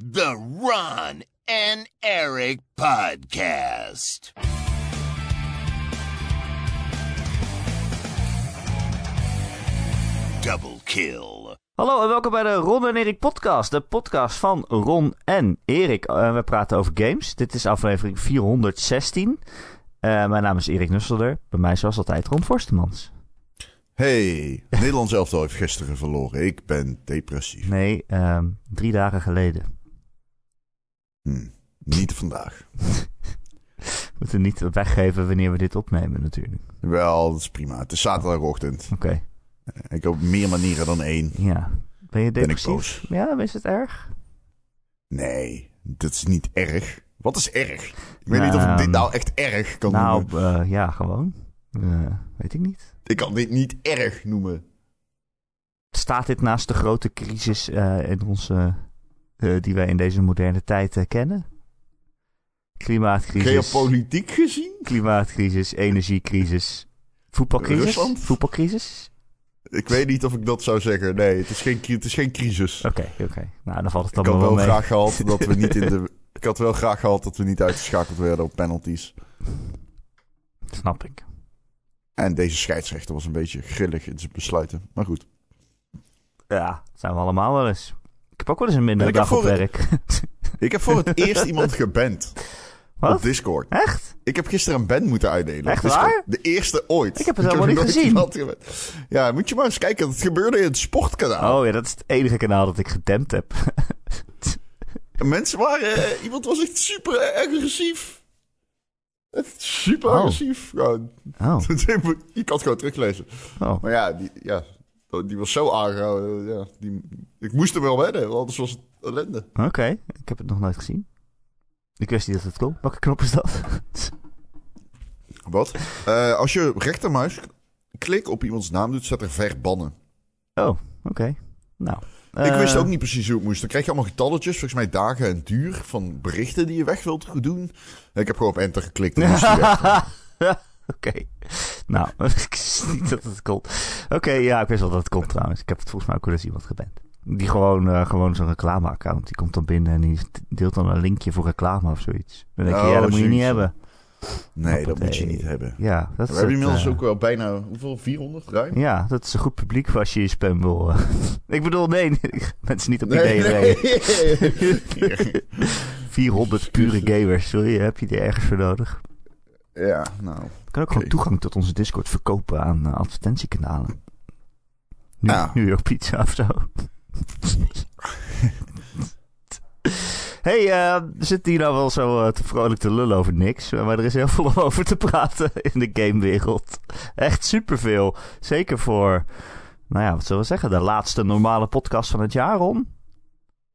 The Ron and Eric Podcast. Double kill. Hallo en welkom bij de Ron en Erik podcast. De podcast van Ron en Erik. Eh, we praten over games. Dit is aflevering 416. Eh, mijn naam is Erik Nusselder. Bij mij zoals altijd Ron Forstemans. Hey, Nederland elftal heeft gisteren verloren. Ik ben depressief. Nee, ehm, drie dagen geleden. Hm, niet vandaag. We moeten niet weggeven wanneer we dit opnemen natuurlijk. Wel, dat is prima. Het is zaterdagochtend. Oké, Ik heb meer manieren dan één. ja. Ben je Ben ik depressief? boos? Ja, is het erg? Nee, dat is niet erg. Wat is erg? Ik weet niet of ik Nou, dit nou echt erg kan nou, noemen. eh, ja, gewoon. Eh, weet ik niet. Ik kan dit niet erg noemen. Staat dit naast de grote crisis eh, in onze, eh, die wij in deze moderne tijd eh, kennen? Klimaatcrisis. Geopolitiek gezien? Klimaatcrisis, energiecrisis, voetbalcrisis. Rusland? Voetbalcrisis? Ik weet niet of ik dat zou zeggen. Nee, het is geen, het is geen crisis. Oké, oké. Nou, dan valt het Ik dan had wel mee. graag gehad dat we niet in de... Ik had wel graag gehad dat we niet uitgeschakeld werden op penalties. Snap ik. En deze scheidsrechter was een beetje grillig in zijn besluiten. Maar goed. Ja, zijn we allemaal wel eens. Ik heb ook wel eens een mindere heb dag op voor- werk. Ik heb voor het eerst iemand geband Wat? op Discord. Echt? Ik heb gisteren een band moeten uitdelen. Echt waar? De eerste ooit. Ik heb het helemaal niet gezien. Ja, moet je maar eens kijken. Het gebeurde in het sportkanaal. Oh ja, dat is het enige kanaal dat ik gedempt heb. En Mensen waren... eh, iemand was echt super agressief. Super Oh. agressief. Gewoon. Oh, je kan het gewoon teruglezen. oh. Maar ja, die, ja, die was zo aangehouden. Ja, die, ik moest er wel wedden, want anders was het ellende. Oké, ik heb het nog nooit gezien. Ik wist niet dat het kon. Welke knop is dat? Wat? Eh, als je rechtermuis klik op iemands naam doet, staat er verbannen. Oh, oké. Nou. ik wist eh, ook niet precies hoe het moest. Dan krijg je allemaal getalletjes, volgens mij dagen en duur van berichten die je weg wilt doen. En ik heb gewoon op enter geklikt. En moest die weg. Oké. Nou, ik wist niet dat het kon. Oké, ja, ik wist wel dat het kon trouwens. Ik heb het volgens mij ook wel eens iemand geband. Die gewoon, eh, gewoon zo'n reclameaccount. Die komt dan binnen en die deelt dan een linkje voor reclame of zoiets. Dan denk je, Oh, ja, dat moet je niet hebben. Nee, dat moet je niet hebben. Ja, dat We hebben inmiddels eh, ook wel bijna, hoeveel? 400 ruim? Ja, dat is een goed publiek voor als je je spam wil. eh. ik bedoel, nee, mensen niet op Nee, ideeën nee. reden. 400 pure gamers, sorry, heb je die ergens voor nodig? Ja, nou. Je kan ook gewoon toegang tot onze Discord verkopen aan eh, advertentiekanalen. Nu, Ja. New York Pizza of zo. hey, eh, we zitten hier nou wel zo eh, te vrolijk te lullen over niks. Maar er is heel veel om over te praten in de gamewereld. Echt superveel. Zeker voor, nou ja, wat zullen we zeggen? De laatste normale podcast van het jaar, Ron.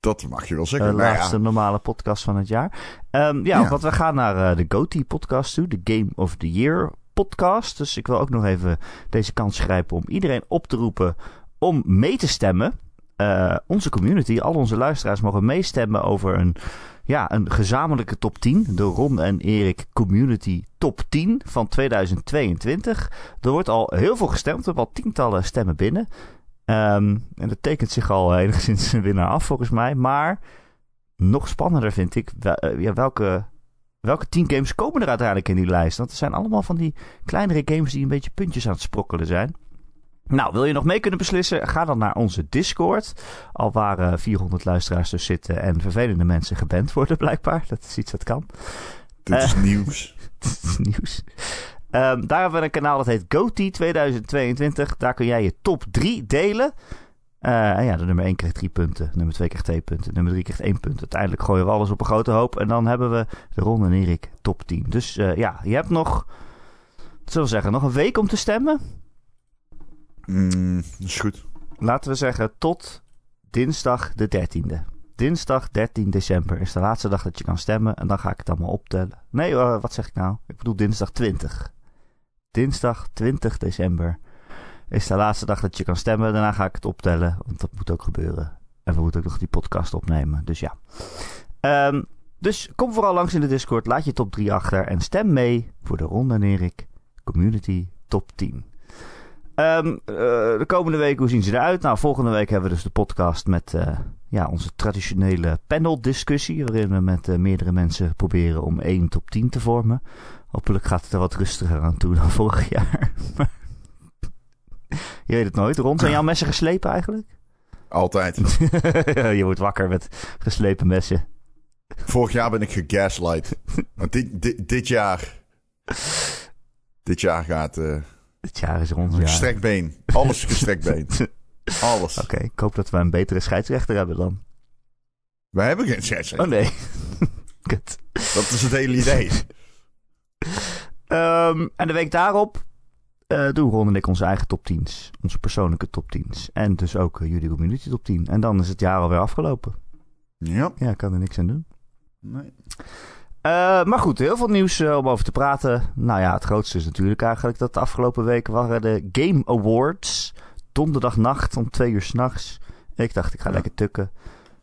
Dat mag je wel De zeggen. Nou ja, laatste normale podcast van het jaar. Ehm, ja, Ja. want we gaan naar eh, de GOTY podcast toe. De Game of the Year podcast. Dus ik wil ook nog even deze kans grijpen om iedereen op te roepen om mee te stemmen. Eh, onze community, al onze luisteraars mogen meestemmen over een, ja, een gezamenlijke top 10. De Ron en Erik Community Top 10 van 2022. Er wordt al heel veel gestemd. We hebben al tientallen stemmen binnen. Ehm, en dat tekent zich al enigszins een winnaar af volgens mij. Maar nog spannender vind ik wel- eh, ja, welke, welke 10 games komen er uiteindelijk in die lijst. Want het zijn allemaal van die kleinere games die een beetje puntjes aan het sprokkelen zijn. Nou, wil je nog mee kunnen beslissen? Ga dan naar onze Discord. Al waar eh, 400 luisteraars dus zitten en vervelende mensen geband worden blijkbaar. Dat is iets dat kan. dit Eh. is nieuws. Het is nieuws. Ehm, daar hebben we een kanaal dat heet GoTee 2022. Daar kun jij je top 3 delen. En ja, de nummer 1 krijgt 3 punten. Nummer 2 krijgt 2 punten. Nummer 3 krijgt 1 punt. Uiteindelijk gooien we alles op een grote hoop. En dan hebben we de Ron en Erik top 10. Dus eh, ja, je hebt nog, wat zullen we zeggen, nog een week om te stemmen. Mm, is goed. Laten we zeggen tot dinsdag de 13e. Dinsdag 13 december is de laatste dag dat je kan stemmen. En dan ga ik het allemaal optellen. Nee, eh, wat zeg ik nou? Ik bedoel dinsdag 20. Dinsdag 20 december is de laatste dag dat je kan stemmen. Daarna ga ik het optellen, want dat moet ook gebeuren. En we moeten ook nog die podcast opnemen. Dus ja. Ehm, dus kom vooral langs in de Discord. Laat je top 3 achter. En stem mee voor de Ron en Erik Community Top 10. Ehm, eh, de komende week, hoe zien ze eruit? Nou, volgende week hebben we dus de podcast met, eh, ja, onze traditionele paneldiscussie. Waarin we met eh, meerdere mensen proberen om één top 10 te vormen. Hopelijk gaat het er wat rustiger aan toe dan vorig jaar. Je weet het nooit. Ron, zijn jouw messen geslepen eigenlijk? Altijd. je wordt wakker met geslepen messen. Vorig jaar ben ik gegaslight. Maar dit, dit, dit jaar... Dit jaar gaat... eh Dit jaar is jaar. gestrekt been. Alles gestrekt been. Alles. Oké, ik hoop dat we een betere scheidsrechter hebben dan. Wij hebben geen scheidsrechter. Oh nee. Kut. Dat is het hele idee. Ehm, en de week daarop eh, doen Ron en ik onze eigen top 10's. Onze persoonlijke top 10's. En dus ook eh, jullie community top 10. En dan is het jaar alweer afgelopen. Ja. Ja, ik kan er niks aan doen. Nee. Eh, maar goed, heel veel nieuws om over te praten. Nou ja, het grootste is natuurlijk eigenlijk dat de afgelopen weken waren de Game Awards. Donderdagnacht om twee uur s'nachts. Ik dacht, ik ga Ja. lekker tukken.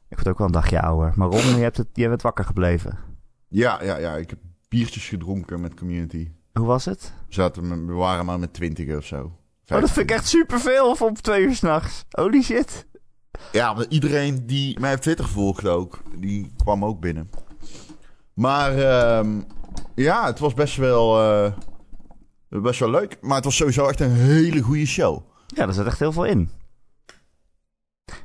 Ik word ook wel een dagje ouder. Maar Ron, je, hebt het, je bent wakker gebleven. Ja, ja, ja. Ik heb biertjes gedronken met community. Hoe was het? We, zaten, met- we waren maar met twintig of zo. Oh, dat vind ik echt superveel voor op twee uur s'nachts. Holy shit. Ja, maar iedereen die mij op Twitter volgt ook, die kwam ook binnen. Maar ehm, ja, het was best wel, eh, best wel leuk. Maar het was sowieso echt een hele goede show. Ja, er zit echt heel veel in.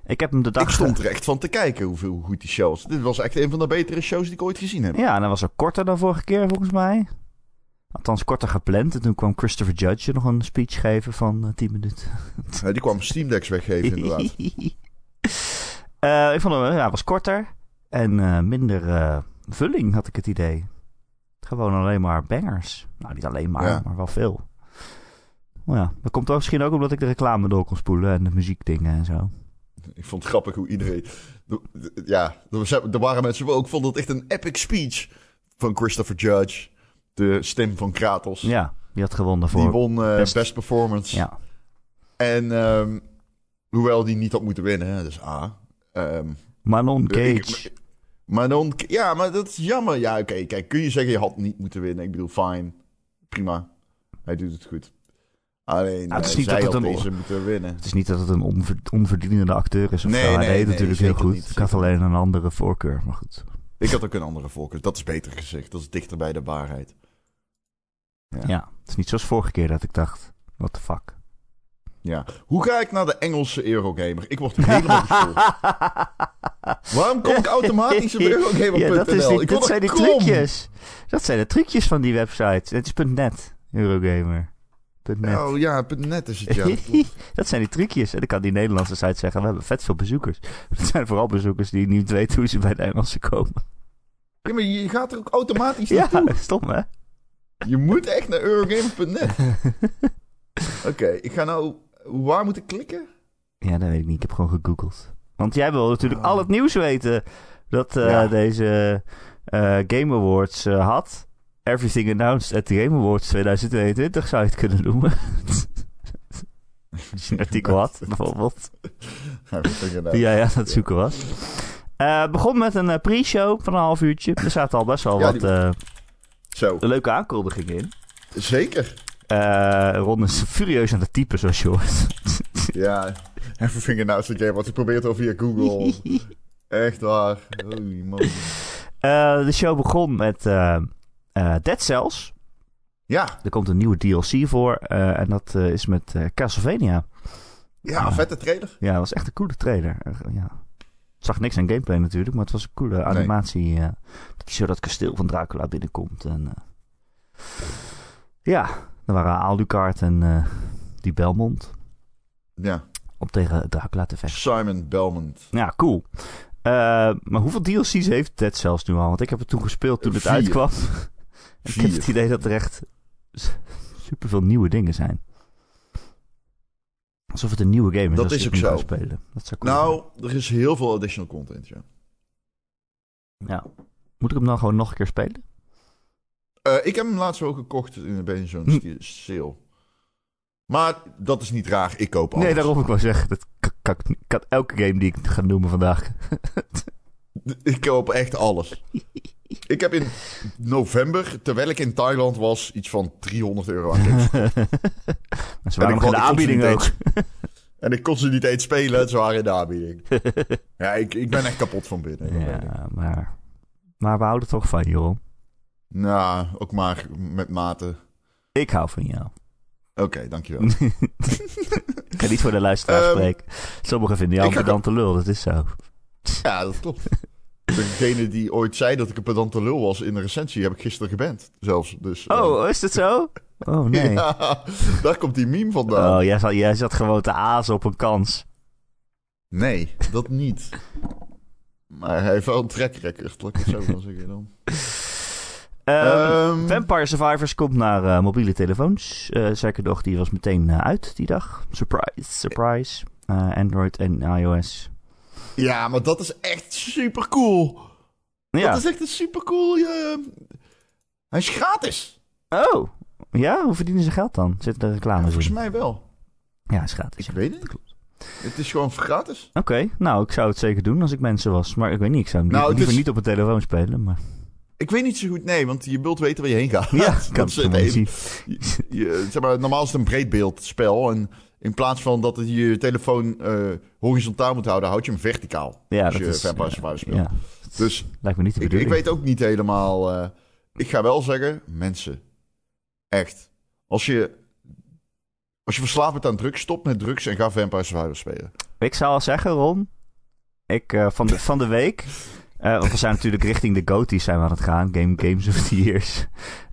Ik heb hem de dag... Ik stond er echt van te kijken hoeveel hoe goed die show was. Dit was echt een van de betere shows die ik ooit gezien heb. Ja, en dan was er korter dan vorige keer volgens mij. Althans, korter gepland. En toen kwam Christopher Judge nog een speech geven van eh, 10 minuten. Ja, die kwam Steam Decks weggeven inderdaad. Eh, ik vond hem, ja, was korter. En eh, minder eh, vulling, had ik het idee. Gewoon alleen maar bangers. Nou, niet alleen maar, Ja. maar wel veel. Maar ja, dat komt ook misschien ook omdat ik de reclame door kon spoelen en de muziekdingen en zo. Ik vond het grappig hoe iedereen... Ja, er waren mensen die ook vonden het echt een epic speech van Christopher Judge. De stem van Kratos. Ja, die had gewonnen voor... Die won eh, best- best. performance. Ja, En ehm, hoewel die niet had moeten winnen, hè, dus A. ehm, Manon ik- Cage. maar dan, ja, maar dat is jammer. Ja, oké, kijk, kun je zeggen je had niet moeten winnen? Ik bedoel, fine, prima. Hij doet het goed. Alleen, Ja, het is eh, niet dat het een- winnen. Het is niet dat het een onver- onverdienende acteur is of Nee, zo. Hij nee, deed nee, natuurlijk heel goed. niet, ik had alleen een andere voorkeur, maar goed. Ik had ook een andere voorkeur. Dat is beter gezegd. Dat is dichter bij de waarheid. Ja. Ja. het is niet zoals vorige keer dat ik dacht, what the fuck. Ja. Hoe ga ik naar de Engelse Eurogamer? Ik word helemaal gestoord. Waarom kom ik automatisch op Eurogamer.nl? ja, dat, is die, dat zijn die trucjes. Dat zijn de trucjes van die websites. Het is .net, Eurogamer. .net. Oh ja, net is het ja. dat zijn die trucjes. En dan kan die Nederlandse site zeggen, we hebben vet veel bezoekers. Dat zijn vooral bezoekers die niet weten hoe ze bij de Engelsen komen. Ja, maar je gaat er ook automatisch Ja, naartoe. stom hè? Je moet echt naar Eurogamer.net. Oké, ik ga nou... Waar moet ik klikken? Ja, dat weet ik niet. Ik heb gewoon gegoogeld. Want jij wil natuurlijk Oh. al het nieuws weten dat eh, Ja. deze eh, Game Awards eh, had. Everything announced at the Game Awards 2022 zou je het kunnen noemen. Als je een artikel had, bijvoorbeeld. Die jij aan het zoeken was. Het begon met een eh, pre-show van een half uurtje. Er zaten al best wel Ja, wat eh, Zo, leuke aankondigingen in. zeker. Ron is furieus aan het typen, zoals je hoort. Ja, even vingernaast het game, want ik probeer het al via Google. Echt waar. De show begon met Dead Cells. Ja, Er komt een nieuwe DLC voor. eh, en dat eh, is met eh, Castlevania. ja, vette trailer. Ja, dat was echt een coole trailer. Eh, ja. Ik zag niks aan gameplay natuurlijk, maar het was een coole animatie. eh, dat je zo dat kasteel van Dracula binnenkomt. En, eh, ja, er waren Alucard en eh, die Belmont Ja, om tegen Dracula te vechten. Simon Belmont. Ja, cool. Eh, maar hoeveel DLC's heeft Dead Cells nu al? Want ik heb het toen gespeeld toen het Vier. uitkwam. Ik heb het idee dat er echt superveel nieuwe dingen zijn. Alsof het een nieuwe game is. Dat is ook zo. spelen. Dat zou cool Nou, er is heel veel additional content, ja. Ja. Moet ik hem dan gewoon nog een keer spelen? Eh, ik heb hem laatst ook gekocht in bij zo'n Hm. sale. Maar dat is niet raar, ik koop alles. Nee, daarom ik wou zeggen. Dat kan, kan elke game die ik ga noemen vandaag. Ik koop echt alles. ik heb in november, terwijl ik in Thailand was, iets van 300 euro aan games. ze En waren nog de aanbieding ook. eens- En ik kon ze niet eens spelen, ze waren in de aanbieding. ja, ik, ik ben echt kapot van binnen. Ja, maar, maar we houden toch van, Jeroen. Nou, ook maar met mate. Ik hou van jou. Oké, dankjewel. Ik kan niet voor de luisteraar Ehm, spreken. Sommigen vinden jou een ga- pedante lul, dat is zo. ja, dat klopt. Degene die ooit zei dat ik een pedante lul was in de recensie, heb ik gisteren geband. Zelfs. Dus, eh, Oh, is het zo? Oh, nee. ja, daar komt die meme vandaan. Oh, jij zat, jij zat gewoon te azen op een kans. Nee, dat niet. Maar hij heeft wel een track record, laat ik het zo maar zeggen dan. Ehm, Ehm, Vampire Survivors komt naar eh, mobiele telefoons. Eh zeker nog, die was meteen uit die dag. Surprise, surprise. Android en iOS. Ja, maar dat is echt super cool. Ja. Dat is echt een super cool. Hij is gratis. Oh, ja? Hoe verdienen ze geld dan? Zitten er reclames Volgens in? mij wel. Ja, is gratis. Ik ja. weet het. Het is gewoon gratis. Oké, nou, ik zou het zeker doen als ik mensen was. Maar ik weet niet, ik zou Nou, liever is- niet op een telefoon spelen. Maar Ik weet niet zo goed, nee, want je wilt weten waar je heen gaat. ja, dat kan is het. Je- je- zeg maar, normaal is het een breedbeeldspel. En in plaats van dat je je telefoon eh, horizontaal moet houden, houd je hem verticaal. Ja, als dat je is... Vampire Survivors speelt. ja, Dus lijkt me niet ik, ik weet ook niet helemaal. eh, ik ga wel zeggen, mensen, echt. Als je, als je verslaafd bent aan drugs, stop met drugs en ga Vampire Survivors spelen. Ik zou al zeggen, Ron. Ik, eh, van, de, van de week. Eh, want we zijn natuurlijk richting de GOTY zijn we aan het gaan. Game Games of the Years.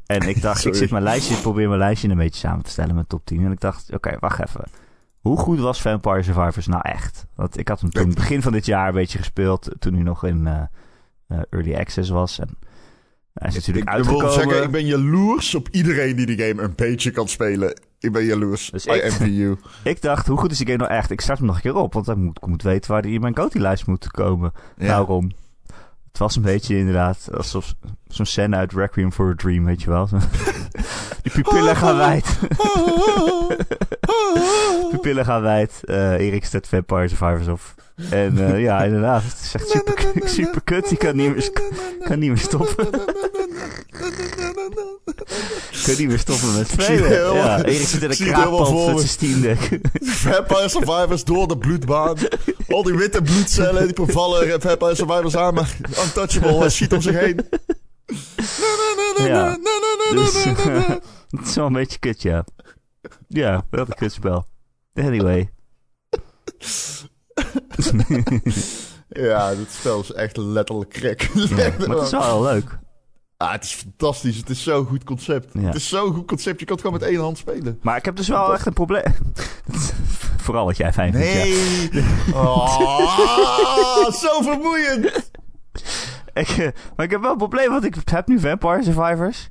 En ik dacht, ik zit mijn lijstje, ik probeer mijn lijstje een beetje samen te stellen met top 10. En ik dacht, oké, wacht even. Hoe goed was Vampire Survivors nou echt? Want ik had hem toen begin van dit jaar een beetje gespeeld. Toen hij nog in eh, eh, Early Access was. En hij is natuurlijk ik uitgekomen. wil zeggen, ik ben jaloers op iedereen die de game een beetje kan spelen. Ik ben jaloers. Dus I ik- you. Ik dacht, hoe goed is die game nou echt? Ik start hem nog een keer op, want ik moet, ik moet weten waar die in mijn GOTY-lijst moet komen. Ja. Daarom. Het was een beetje inderdaad alsof zo'n scène uit Requiem for a Dream, weet je wel. Die pupillen gaan wijd. pupillen gaan wijd. Eh Erik zet Vampire Survivors op. En eh, ja, inderdaad. Het is echt super, super kut. Die kan niet meer, kan niet meer stoppen. kan niet meer stoppen met spelen. Ja, Erik zit in een kraakpand met me. zijn Steam Deck. Vampire Survivors door de bloedbaan. Al die witte bloedcellen die bevallen Vampire Survivors aan, maar untouchable, hij schiet om zich heen. Ja. Dus, het is wel een beetje kut, ja. Ja, wat een kutspel. Anyway. Ja, dit spel is echt letterlijk crack. Maar het is wel heel leuk. Ah, het is fantastisch. Het is zo'n goed concept. Ja. Het is zo'n goed concept. Je kan het gewoon met één hand spelen. Maar ik heb dus wel echt een probleem. Vooral wat jij fijn vindt, ja. Nee. Oh, zo vermoeiend. Ik, eh, maar ik heb wel een probleem, want ik heb nu Vampire Survivors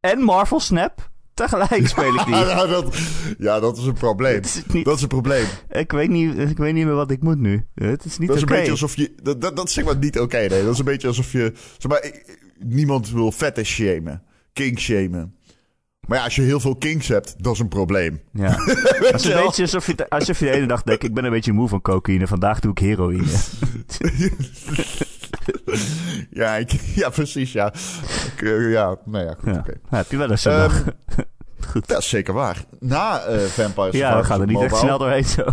en Marvel Snap. Tegelijk speel ik die. Ja, dat, ja, dat is een probleem. Is niet, Dat is een probleem. ik, weet niet, ik weet niet meer wat ik moet nu. Het is niet Dat is oké. een beetje alsof je... Dat, dat, dat is zeg maar niet oké, nee. Dat is een beetje alsof je... Zeg maar, niemand wil fetish shamen. Kink shamen. Maar ja, als je heel veel kinks hebt, dat is een probleem. Ja. Het is een beetje alsof je, alsof je de ene dag denkt, ik ben een beetje moe van cocaïne, vandaag doe ik heroïne. Ja, ik, ja precies, ja. Ik, eh, ja, nou ja, goed, Ja. oké. Ja, heb je wel eens zo'n Ehm, dag. Dat is zeker waar. Na eh Vampire Ja, we gaan er niet echt snel doorheen zo.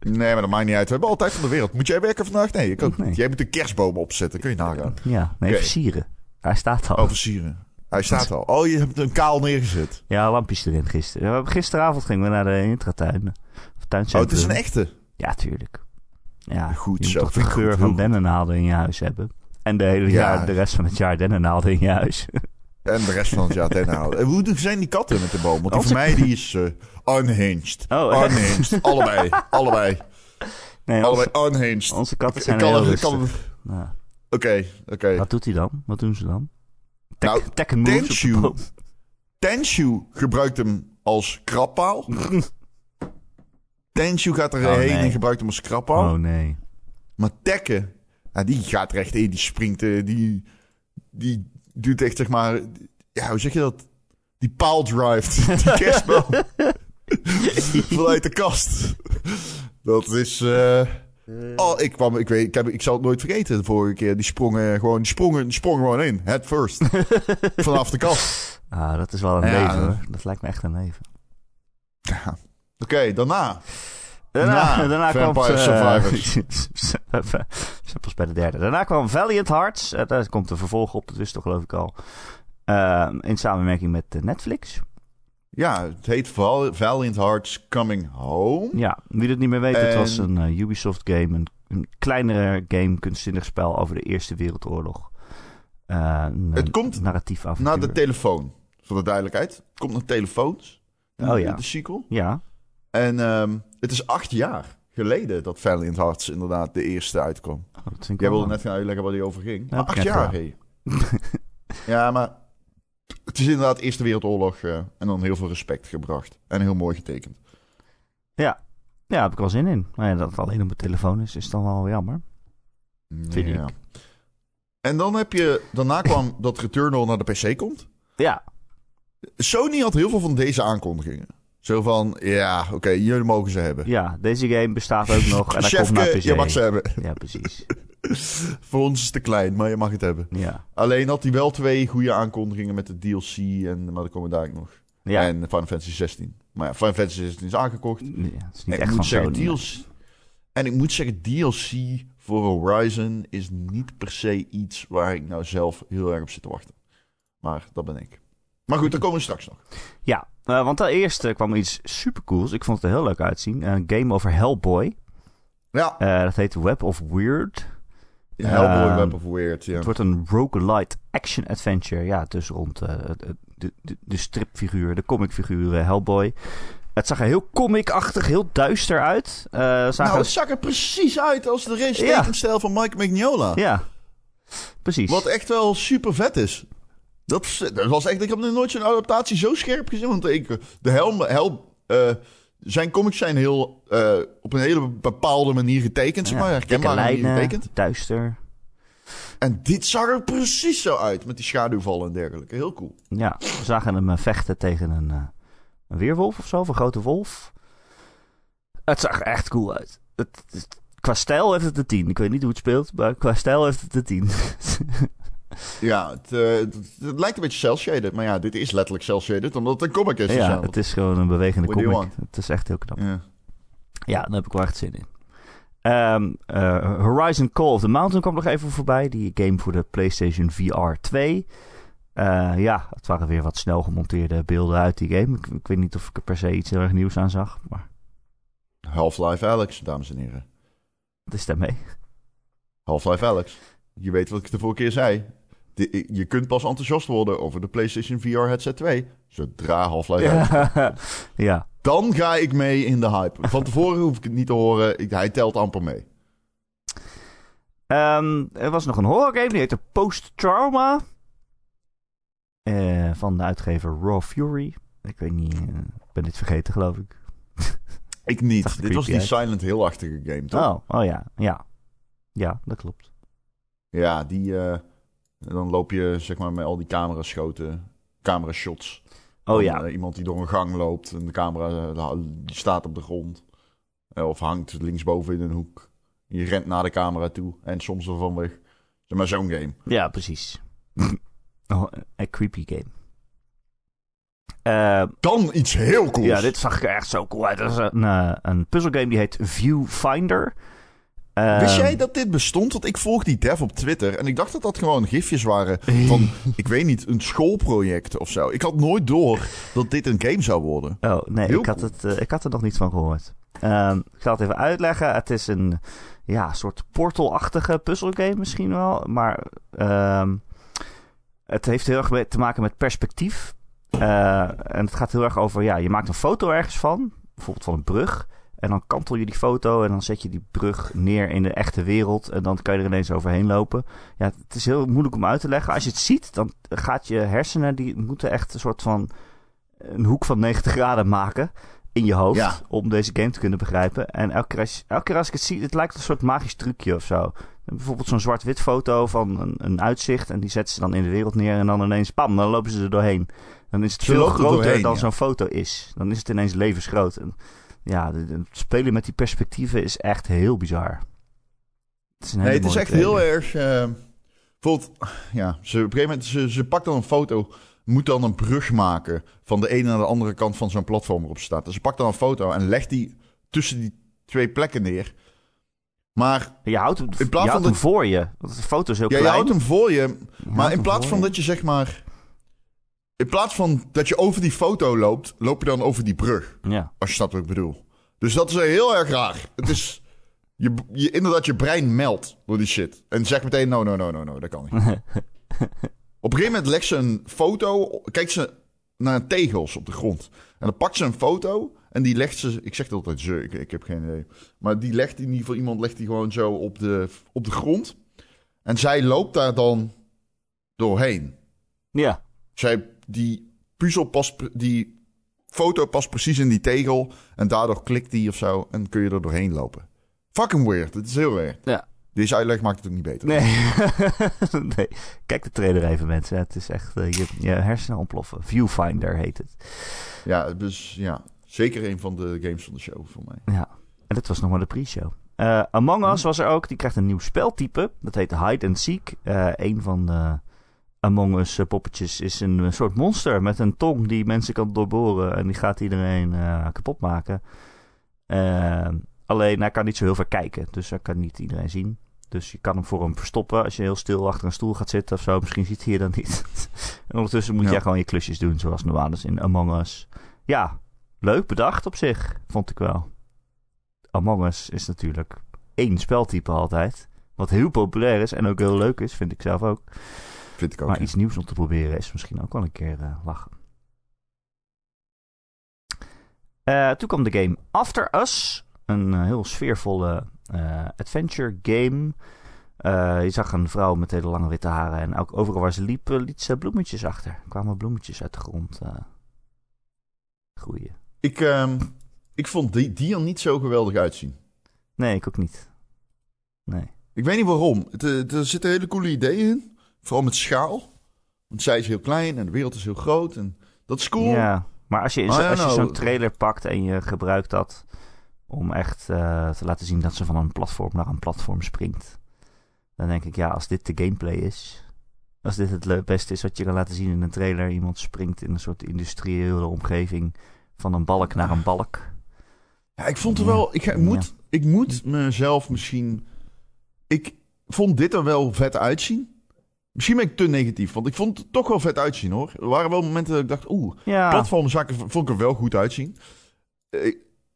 Nee, maar dat maakt niet uit. We hebben altijd van de wereld. Moet jij werken vandaag? Nee, ik ook Nee. niet. Jij moet een kerstboom opzetten. Kun je nagaan. Ja, nee, Oké. versieren. Hij staat al. Oh, versieren. Hij staat al. Oh, je hebt een kaal neergezet. Ja, lampjes erin gisteren. Gisteravond gingen we naar de intratuin. Of Oh, tuincentrum. het is een echte. Ja, tuurlijk. Ja, Goed je zo, moet toch de geur goed, van goed. dennennaalden in je huis hebben. En de hele Ja. jaar, de rest van het jaar dennennaalden in je huis. En de rest van het jaar ten halen. En hoe zijn die katten met de boom? Want die van mij die is eh, unhinged. Oh, unhinged. allebei. Allebei. Nee, onze, Allebei unhinged. onze katten Ik zijn kan- heel kan- Nou, Oké, oké. Wat doet hij dan? Wat doen ze dan? Tek, Nou, Tekken Tenshu. Tenshu gebruikt hem als krabpaal. Tenshu gaat er Oh, heen nee. en gebruikt hem als krabpaal. Oh nee. Maar Tekken, ja, die gaat er echt in. Die springt, eh, die, die doet echt zeg maar, ja, hoe zeg je dat? Die paal drive, die kerstboom. Vanuit de kast. Dat is, eh, oh, ik kwam, ik weet, ik, heb, ik zal het nooit vergeten de vorige keer. Die sprongen gewoon, die sprongen, die sprongen gewoon in, head first. Vanaf de kast. Ah, dat is wel een Ja. leven hoor. Dat lijkt me echt een leven. Ja. Oké, daarna. Daarna, Na daarna kwam. Zijn pas bij de derde. Daarna kwam Valiant Hearts. Eh, daar komt een vervolg op, dat wist toch geloof ik al. Eh, in samenwerking met eh, Netflix. Ja, het heet Val- Valiant Hearts Coming Home. Ja, wie het niet meer weet, het was een eh, Ubisoft game. Een, een kleinere game, kunstzinnig spel over de Eerste Wereldoorlog. Eh, een Het komt narratief avontuur. Naar de telefoon, voor de duidelijkheid. Het komt naar telefoons. Oh ja. De sequel. Ja, En ehm, het is acht jaar geleden dat Valiant Hearts inderdaad de eerste uitkwam. oh, Jij wel wilde net gaan uitleggen waar die over ging. Ja, acht jaar, hé. ja, maar het is inderdaad Eerste Wereldoorlog eh, en dan heel veel respect gebracht. En heel mooi getekend. Ja, daar heb ik wel zin in. Maar ja, dat het alleen op mijn telefoon is, is dan wel jammer. Vind Ja. En dan heb je, daarna kwam dat Returnal naar de PC komt. Ja, Sony had heel veel van deze aankondigingen. Zo van, ja, oké, jullie mogen ze hebben. ja, deze game bestaat ook nog en hij komt naar Chefke, PC. je mag ze hebben. Ja, precies. Voor ons is het te klein, maar je mag het hebben. Ja, Alleen had hij wel twee goede aankondigingen met de DLC, en, maar dat komen we daar nog. ja. En Final Fantasy 16. Maar ja, Final Fantasy 16 is aangekocht. Ja, het is niet En ik echt van moet zeggen, Sony. DLC... En ik moet zeggen, DLC voor Horizon is niet per se iets waar ik nou zelf heel erg op zit te wachten. Maar dat ben ik. Maar goed, daar komen we straks nog. Ja, eh, want daar eerst eh, kwam iets supercools. Ik vond het er heel leuk uitzien. Een game over Hellboy. Ja, Eh, dat heet Web of Weird. Hellboy Ehm, Web of Weird, ja. Het wordt een roguelite action adventure. Ja, dus rond eh, de, de, de, de stripfiguur, de comicfiguur eh, Hellboy. Het zag er heel comic-achtig, heel duister uit. Eh zagen Nou, het zag er precies uit als de race Ja. van Mike Mignola. Ja, precies. Wat echt wel super vet is. Dat, dat was echt, ik heb nog nooit zo'n adaptatie zo scherp gezien. Want ik, de helm, helm eh, zijn comics zijn heel, eh, op een hele bepaalde manier getekend. Zeg Ja, maar, dikke herkenbare manier lijnen, getekend. duister. En dit zag er precies zo uit. Met die schaduwvallen en dergelijke. Heel cool. Ja, we zagen hem eh, vechten tegen een, een weerwolf of zo, of een grote wolf. Het zag er echt cool uit. Het, het- qua stijl heeft het een 10. Ik weet niet hoe het speelt, maar qua stijl heeft het een 10. Ja, het, eh, het, het lijkt een beetje cel-shaded. Maar ja, dit is letterlijk cel-shaded. Omdat het een comic is. ja, het is gewoon een bewegende What comic. Het is echt heel knap. ja. Ja, daar heb ik wel echt zin in. Ehm, eh, Horizon Call of the Mountain kwam nog even voorbij. Die game voor de PlayStation VR 2. Eh, ja, het waren weer wat snel gemonteerde beelden uit die game. Ik, ik weet niet of ik er per se iets heel erg nieuws aan zag. Maar Half-Life Alex, dames en heren. wat is daarmee? Half-Life Alex. Je weet wat ik de vorige keer zei. De- je kunt pas enthousiast worden over de PlayStation VR Headset 2. Zodra Half-Life. Ja. ja. Dan ga ik mee in de hype. Van tevoren hoef ik het niet te horen. Ik- hij telt amper mee. Ehm, er was nog een horror game, die heette Post Trauma. Eh, van de uitgever Raw Fury. Ik weet niet, eh, ik ben dit vergeten geloof ik. Ik niet. Dit was die Silent Hill-achtige game, toch? Oh, oh ja, ja. Ja, dat klopt. Ja, die... eh, dan loop je zeg maar met al die camera-schoten, camera-shots. Oh ja, eh, iemand die door een gang loopt en de camera eh, die staat op de grond. Eh, of hangt linksboven in een hoek. Je rent naar de camera toe en soms ervan weg. Zeg maar zo'n game. ja, precies. oh, een creepy game. Dan iets heel cools. ja, dit zag er echt zo cool uit. Dat is een, een puzzelgame die heet Viewfinder. Wist jij dat dit bestond? Want ik volg die dev op Twitter en ik dacht dat dat gewoon gifjes waren van, ik weet niet, een schoolproject of zo. Ik had nooit door dat dit een game zou worden. Oh, nee, Heel ik had, cool. het, eh, ik had er nog niet van gehoord. Ehm, ik zal het even uitleggen. Het is een ja, soort portalachtige puzzelgame misschien wel. Maar ehm, het heeft heel erg te maken met perspectief. Eh, en het gaat heel erg over, ja, je maakt een foto ergens van. Bijvoorbeeld van een brug. En dan kantel je die foto en dan zet je die brug neer in de echte wereld. En dan kan je er ineens overheen lopen. Ja, het is heel moeilijk om uit te leggen. Als je het ziet, dan gaat je hersenen, die moeten echt een soort van een hoek van 90 graden maken in je hoofd. Ja. Om deze game te kunnen begrijpen. En elke keer, als, elke keer als ik het zie, het lijkt een soort magisch trucje of zo. Bijvoorbeeld zo'n zwart-wit foto van een, een uitzicht. En die zetten ze dan in de wereld neer. En dan ineens, pam, dan lopen ze er doorheen. Dan is het veel er groter doorheen, dan ja. zo'n foto is. Dan is het ineens levensgroot. En ja, het spelen met die perspectieven is echt heel bizar. Het is, Nee, het is echt heel erg. bijvoorbeeld, ja, ze, op een gegeven moment, ze, ze pakt dan een foto, moet dan een brug maken van de ene naar de andere kant van zo'n platform waarop ze staat. Dus ze pakt dan een foto en legt die tussen die twee plekken neer. Maar Je houdt hem, In je plaats houdt van hem voor je. Want de foto is heel ja, je klein. houdt hem voor je. Je Maar in plaats van je. dat je zeg maar... In plaats van dat je over die foto loopt, loop je dan over die brug. Ja. Als je snapt wat ik bedoel. Dus dat is heel erg raar. Het is... Je, je, inderdaad, je brein meldt door die shit. En zegt meteen, no, no, no, no, no, dat kan niet. op een gegeven moment legt ze een foto... Kijkt ze naar tegels op de grond. En dan pakt ze een foto... En die legt ze... Ik zeg het altijd ze, ik, ik heb geen idee. Maar die legt in ieder geval... Iemand legt die gewoon zo op de, op de grond. En zij loopt daar dan doorheen. Ja. Zij, die puzzel past... Die foto past precies in die tegel. En daardoor klikt die of zo. En kun je er doorheen lopen. Fucking weird. Het is heel weird. Ja. Deze uitleg maakt het ook niet beter. Nee. nee. Kijk de trailer even, mensen. Het is echt... eh, je, je hersenen ontploffen. Viewfinder heet het. Ja, dus ja. Zeker een van de games van de show voor mij. Ja. En dit was nog maar de pre-show. Eh, Among Us was er ook. Die krijgt een nieuw speltype. Dat heet Hide and Seek. Eh een van de Among Us eh, poppetjes is een eh, soort monster met een tong die mensen kan doorboren. En die gaat iedereen eh, kapot maken. Eh, alleen hij kan niet zo heel ver kijken. Dus hij kan niet iedereen zien. Dus je kan hem voor hem verstoppen als je heel stil achter een stoel gaat zitten of zo. Misschien ziet hij je dan niet. en ondertussen moet Ja. jij gewoon je klusjes doen zoals normaal is in Among Us. Ja, leuk bedacht op zich, vond ik wel. Among Us is natuurlijk één speltype altijd. Wat heel populair is en ook heel leuk is, vind ik zelf ook. Vind ik ook. maar ja. iets nieuws om te proberen is misschien ook wel een keer eh, lachen. Eh, toen kwam de game After Us. Een eh, heel sfeervolle adventure game. Je zag een vrouw met hele lange witte haren. En ook overal waar ze liep, eh, liet ze bloemetjes achter. Er kwamen bloemetjes uit de grond groeien. Ik, ehm, ik vond die, die er niet zo geweldig uitzien. Nee, ik ook niet. Nee. Ik weet niet waarom. Het, er zitten hele coole ideeën in. Vooral met schaal. Want zij is heel klein en de wereld is heel groot. En dat is cool. Ja, maar als je, als je zo'n trailer pakt en je gebruikt dat om echt eh, te laten zien dat ze van een platform naar een platform springt. Dan denk ik, ja, als dit de gameplay is. Als dit het beste is wat je kan laten zien in een trailer. Iemand springt in een soort industriële omgeving van een balk naar een balk. Ja, ik vond er wel... Ik, Ja. moet, ik moet mezelf misschien... Ik vond dit er wel vet uitzien. Misschien ben ik te negatief, want ik vond het toch wel vet uitzien hoor. Er waren wel momenten dat ik dacht, oeh, Ja, platformzaken vond ik er wel goed uitzien. Eh,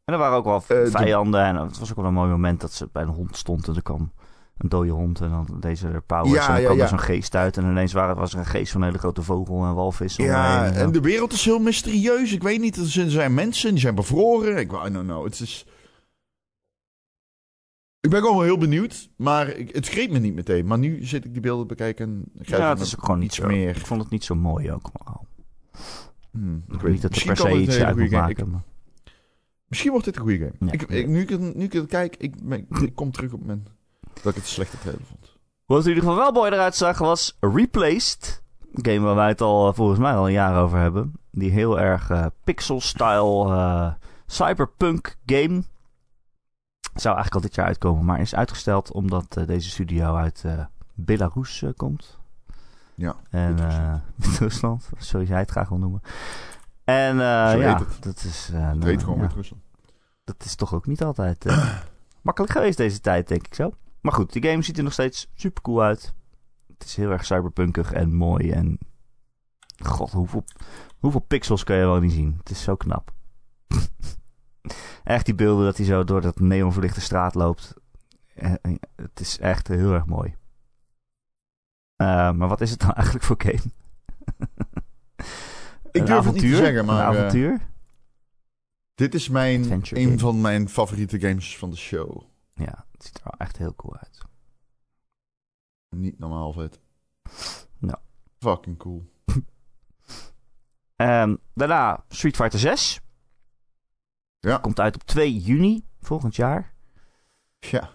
en er waren ook wel Eh, de- vijanden. En het was ook wel een mooi moment dat ze bij een hond stond. En er kwam een dode hond. En dan deze er powers. Ja, en dan ja, kwam ja. er zo'n geest uit. En ineens waren, was er een geest van een hele grote vogel en walvis. ja, heen. en de wereld is heel mysterieus. Ik weet niet, er zijn- er zijn mensen, die zijn bevroren. Ik, I don't know, het is... Ik ben gewoon wel heel benieuwd, maar ik, het greep me niet meteen. Maar nu zit ik die beelden bekijken en Ja, het is ook gewoon niet iets zo. meer. Ik vond het niet zo mooi ook. Maar, Hmm, ik ik weet niet dat er per se iets uit moet maken. Ik- maar- Misschien wordt dit een goede game. Ja. Ik, ik, nu, ik, nu ik het kijk, ik, ik kom terug op mijn... Dat ik het slechte trailer vond. Wat in ieder geval wel mooi eruit zag was Replaced. Een game waar wij het al eh, volgens mij al een jaar over hebben. Die heel erg eh, pixel-style eh, cyberpunk game. Zou eigenlijk al dit jaar uitkomen, maar is uitgesteld omdat eh, deze studio uit eh, Belarus eh, komt. Ja, En Wit-Rusland. zoals jij het graag wil noemen. En ja, het. dat is, Het nou, heet gewoon ja, Wit-Rusland. dat is toch ook niet altijd makkelijk geweest deze tijd, denk ik zo. Maar goed, die game ziet er nog steeds super cool uit. Het is heel erg cyberpunkig en mooi. En god, hoeveel, hoeveel pixels kan je wel niet zien? Het is zo knap. Echt die beelden dat hij zo door dat neonverlichte straat loopt. Eh, eh, Het is echt heel erg mooi. Eh, maar wat is het dan eigenlijk voor game? Ik durf het niet te avontuur? zeggen, maar... Een avontuur? dit is mijn, Adventure een game. van mijn favoriete games van de show. Ja, het ziet er wel echt heel cool uit. Niet normaal vet. Nou. Fucking cool. Ehm, daarna Street Fighter 6. Ja. Komt uit op 2 juni volgend jaar. Ja.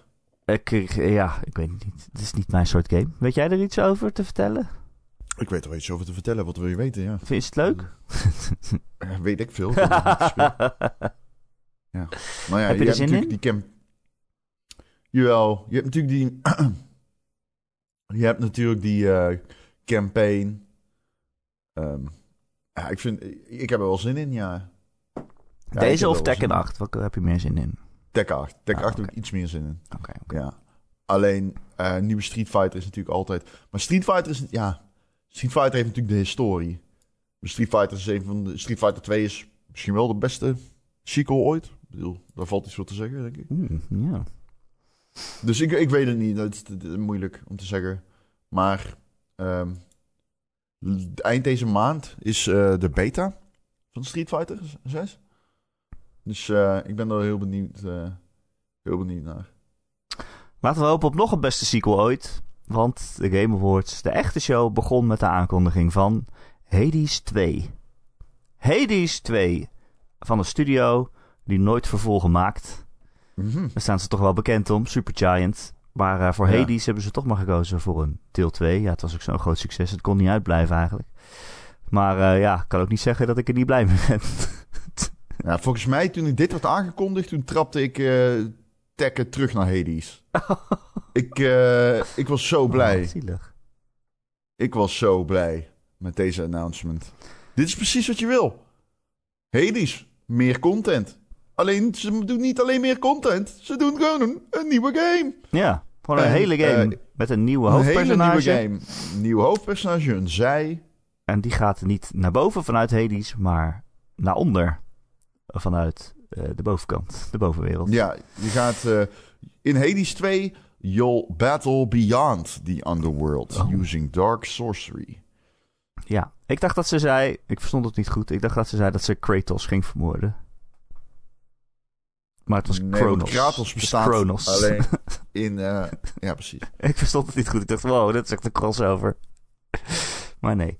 Ik, ik- ja, ik weet het niet. Het is niet mijn soort game. Weet jij er iets over te vertellen? Ik weet er wel iets over te vertellen. Wat wil je weten, ja. Vind je het leuk? Ja, weet ik veel. Gespeeld. ja. Maar ja, Heb je er hebt zin natuurlijk in? die camp... Jawel. Je hebt natuurlijk die... je hebt natuurlijk die eh, campaign. Ehm, ja, ik vind... Ik heb er wel zin in, ja. Ja, Deze of Tekken zin in. 8? Welke heb je meer zin in? Tekken 8. Tekken Ah, 8 heb ik iets meer zin in. Oké, oké. Ja. Alleen, eh, nieuwe Street Fighter is natuurlijk altijd... Maar Street Fighter is... Ja, Street Fighter heeft natuurlijk de historie. Street Fighter is een van de... Street Fighter 2 is misschien wel de beste sequel ooit. Ik bedoel, daar valt iets voor te zeggen, denk ik. Oeh, ja. Dus ik, ik weet het niet. Dat is, dat is moeilijk om te zeggen. Maar ehm, l- eind deze maand is eh, de beta van Street Fighter 6. Dus eh, ik ben er heel benieuwd, eh, heel benieuwd naar. Laten we hopen op nog een beste sequel ooit. Want de Game Awards, de echte show, begon met de aankondiging van Hades 2. Hades 2 van een studio die nooit vervolgen maakt. Mhm. Daar staan ze toch wel bekend om, Supergiant. Maar eh, voor Ja. Hades hebben ze toch maar gekozen voor een deel 2. Ja, het was ook zo'n groot succes. Het kon niet uitblijven eigenlijk. Maar ja, ik kan ook niet zeggen dat ik er niet blij mee ben. Ja, volgens mij, toen dit werd aangekondigd, toen trapte ik eh Tekken terug naar Hades. ik, eh, ik was zo blij. Oh, zielig. Ik was zo blij met deze announcement. Dit is precies wat je wil. Hades, meer content. Alleen, ze doen niet alleen meer content. Ze doen gewoon een, nieuwe game. Ja, gewoon een En, hele game eh, met een nieuwe Een hele hoofdpersonage. nieuwe game. Nieuw hoofdpersonage, een zij. En die gaat niet naar boven vanuit Hades, maar naar onder vanuit eh, de bovenkant, de bovenwereld. Ja, je gaat eh, in Hades 2... You'll battle beyond the underworld Oh. using dark sorcery. Ja, ik dacht dat ze zei, ik verstond het niet goed, ik dacht dat ze zei dat ze Kratos ging vermoorden. Maar het was Nee, Kronos. Kratos bestaat Kronos. alleen in... eh, ja, precies. ik verstond het niet goed. Ik dacht, wow, dit is echt een crossover. maar nee.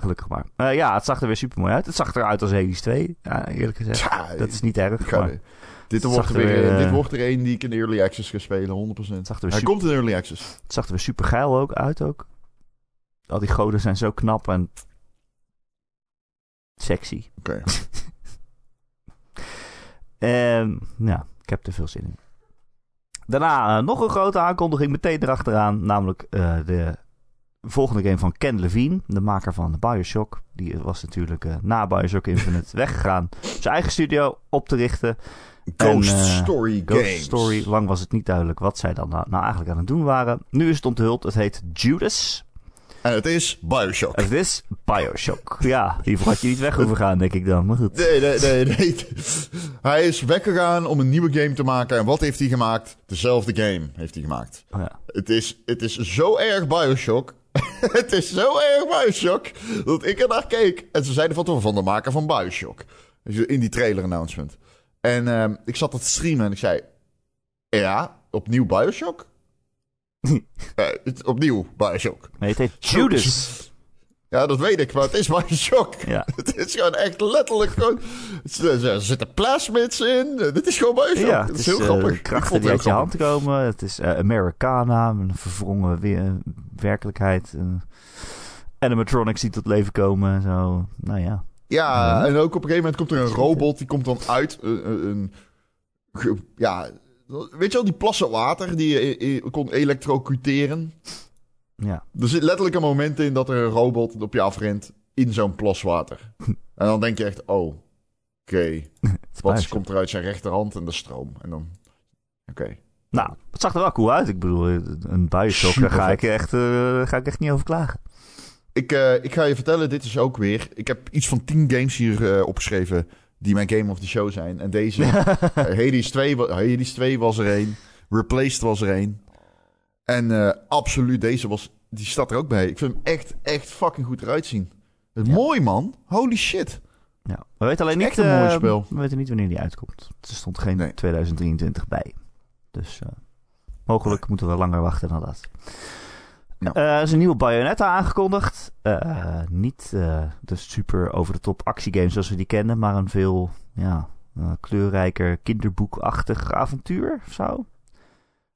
Gelukkig maar. Eh, ja, het zag er weer super mooi uit. Het zag eruit als Hades 2, ja, eerlijk gezegd. Dat is niet erg, dit, wordt er er weer, weer, dit eh, wordt er een die ik in Early Access ga spelen, 100%. het zag er weer Hij super, komt in Early Access. het zag er weer super geil ook uit ook. Al die goden zijn zo knap en sexy. Oké. Ja, ik heb er veel zin in. Daarna eh, nog een grote aankondiging meteen erachteraan. Namelijk eh, de volgende game van Ken Levine, de maker van Bioshock. Die was natuurlijk eh, na Bioshock Infinite weggegaan. Zijn eigen studio op te richten. Ghost eh, Story Ghost Games. Story. Lang was het niet duidelijk wat zij dan nou, nou eigenlijk aan het doen waren. Nu is het onthuld. Het heet Judas. En het is Bioshock. Het is Bioshock. Ja, hiervoor had je niet weg hoeven gaan, denk ik dan. Maar goed. Nee, nee, nee, nee. Hij is weggegaan om een nieuwe game te maken. En wat heeft hij gemaakt? Dezelfde game heeft hij gemaakt. Oh ja. Het is, het is zo erg Bioshock. het is zo erg Bioshock. Dat ik er naar keek. En ze zeiden van, van de maker van Bioshock. In die trailer announcement. En ehm, ik zat dat te streamen en ik zei... Ja, opnieuw Bioshock? Eh, opnieuw Bioshock. Nee, het heet Judas. Ja, dat weet ik, maar het is Bioshock. Ja. Het is gewoon echt letterlijk gewoon... Er zitten plasmids in. Dit is gewoon Bioshock. Ja, het het is heel eh, grappig. Krachten die uit je hand komen. Het is eh, Americana, een verwrongen we- werkelijkheid. eh, animatronics die tot leven komen en zo. Nou ja. Ja, en ook op een gegeven moment komt er een robot, die komt dan uit een... een- een ge- ja, weet je wel, die plassen water die je e- e- kon elektrocuteren. Ja, Er zit letterlijk een moment in dat er een robot op je afrent in zo'n plas water. en dan denk je echt, oh, oké. is Wat komt er uit zijn rechterhand en de stroom. En dan, oké. Nou, het zag er wel cool uit. Ik bedoel, een Bioshock, daar ga ik, echt, eh, ga ik echt niet over klagen. Ik, eh, ik ga je vertellen, dit is ook weer... Ik heb iets van 10 games hier eh, opgeschreven die mijn game of the show zijn. En deze, Hades, 2, wa- Hades 2 was er één. Replaced was er één. En absoluut, deze was, die staat er ook bij. Ik vind hem echt, echt fucking goed eruit zien. Ja. Mooi man, holy shit. Ja. We weten alleen niet, een mooi spel. we weten niet wanneer die uitkomt. Er stond geen Nee. 2023 bij. Dus eh, mogelijk moeten we langer wachten dan dat. Ja. Eh, er is een nieuwe Bayonetta aangekondigd. Eh, niet de super over de top actiegame zoals we die kennen, maar een veel ja, kleurrijker kinderboekachtig avontuur of zo.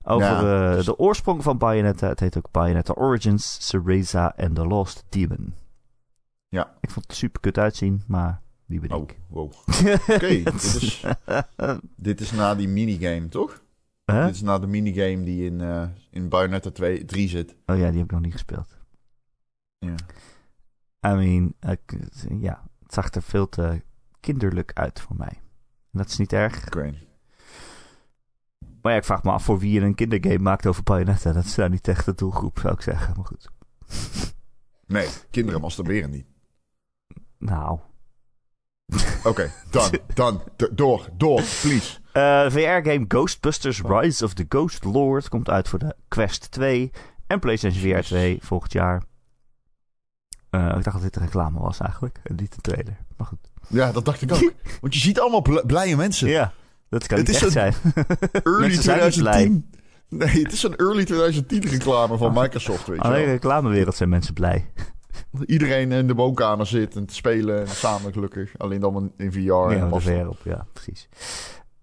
Over Ja. eh, de oorsprong van Bayonetta. Het heet ook Bayonetta Origins, Cereza and the Lost Demon. Ja. Ik vond het er super kut uitzien, maar wie ben Oh, ik? wow. Oké, dit, is, dit is na die minigame, toch? Huh? Dit is na de minigame die in, eh in Bayonetta 2, 3 zit. Oh ja, die heb ik nog niet gespeeld. Ja. I mean, ja, het zag er veel te kinderlijk uit voor mij. En dat is niet erg. Oké. Maar ja, ik vraag me af voor wie je een kindergame maakt over Bayonetta. Dat is nou niet echt de doelgroep, zou ik zeggen. Maar goed. Nee, kinderen masturberen niet. Nou. Oké, dan, dan, door, door, please. Eh, VR-game Ghostbusters Rise of the Ghost Lord komt uit voor de Quest 2 en PlayStation VR 2 volgend jaar. Eh, ik dacht dat dit een reclame was eigenlijk, en niet een trailer. Maar goed. Ja, dat dacht ik ook. Want je ziet allemaal bl- blije mensen. Ja, dat kan Het niet is echt zijn. Early Mensen zijn niet 2010. Nee, het is een early 2010 reclame van Microsoft, weet je Alleen in de reclamewereld zijn mensen blij. Iedereen in de woonkamer zit en te spelen en samen gelukkig. Alleen dan in VR en Ja, basta. VR op, ja, precies.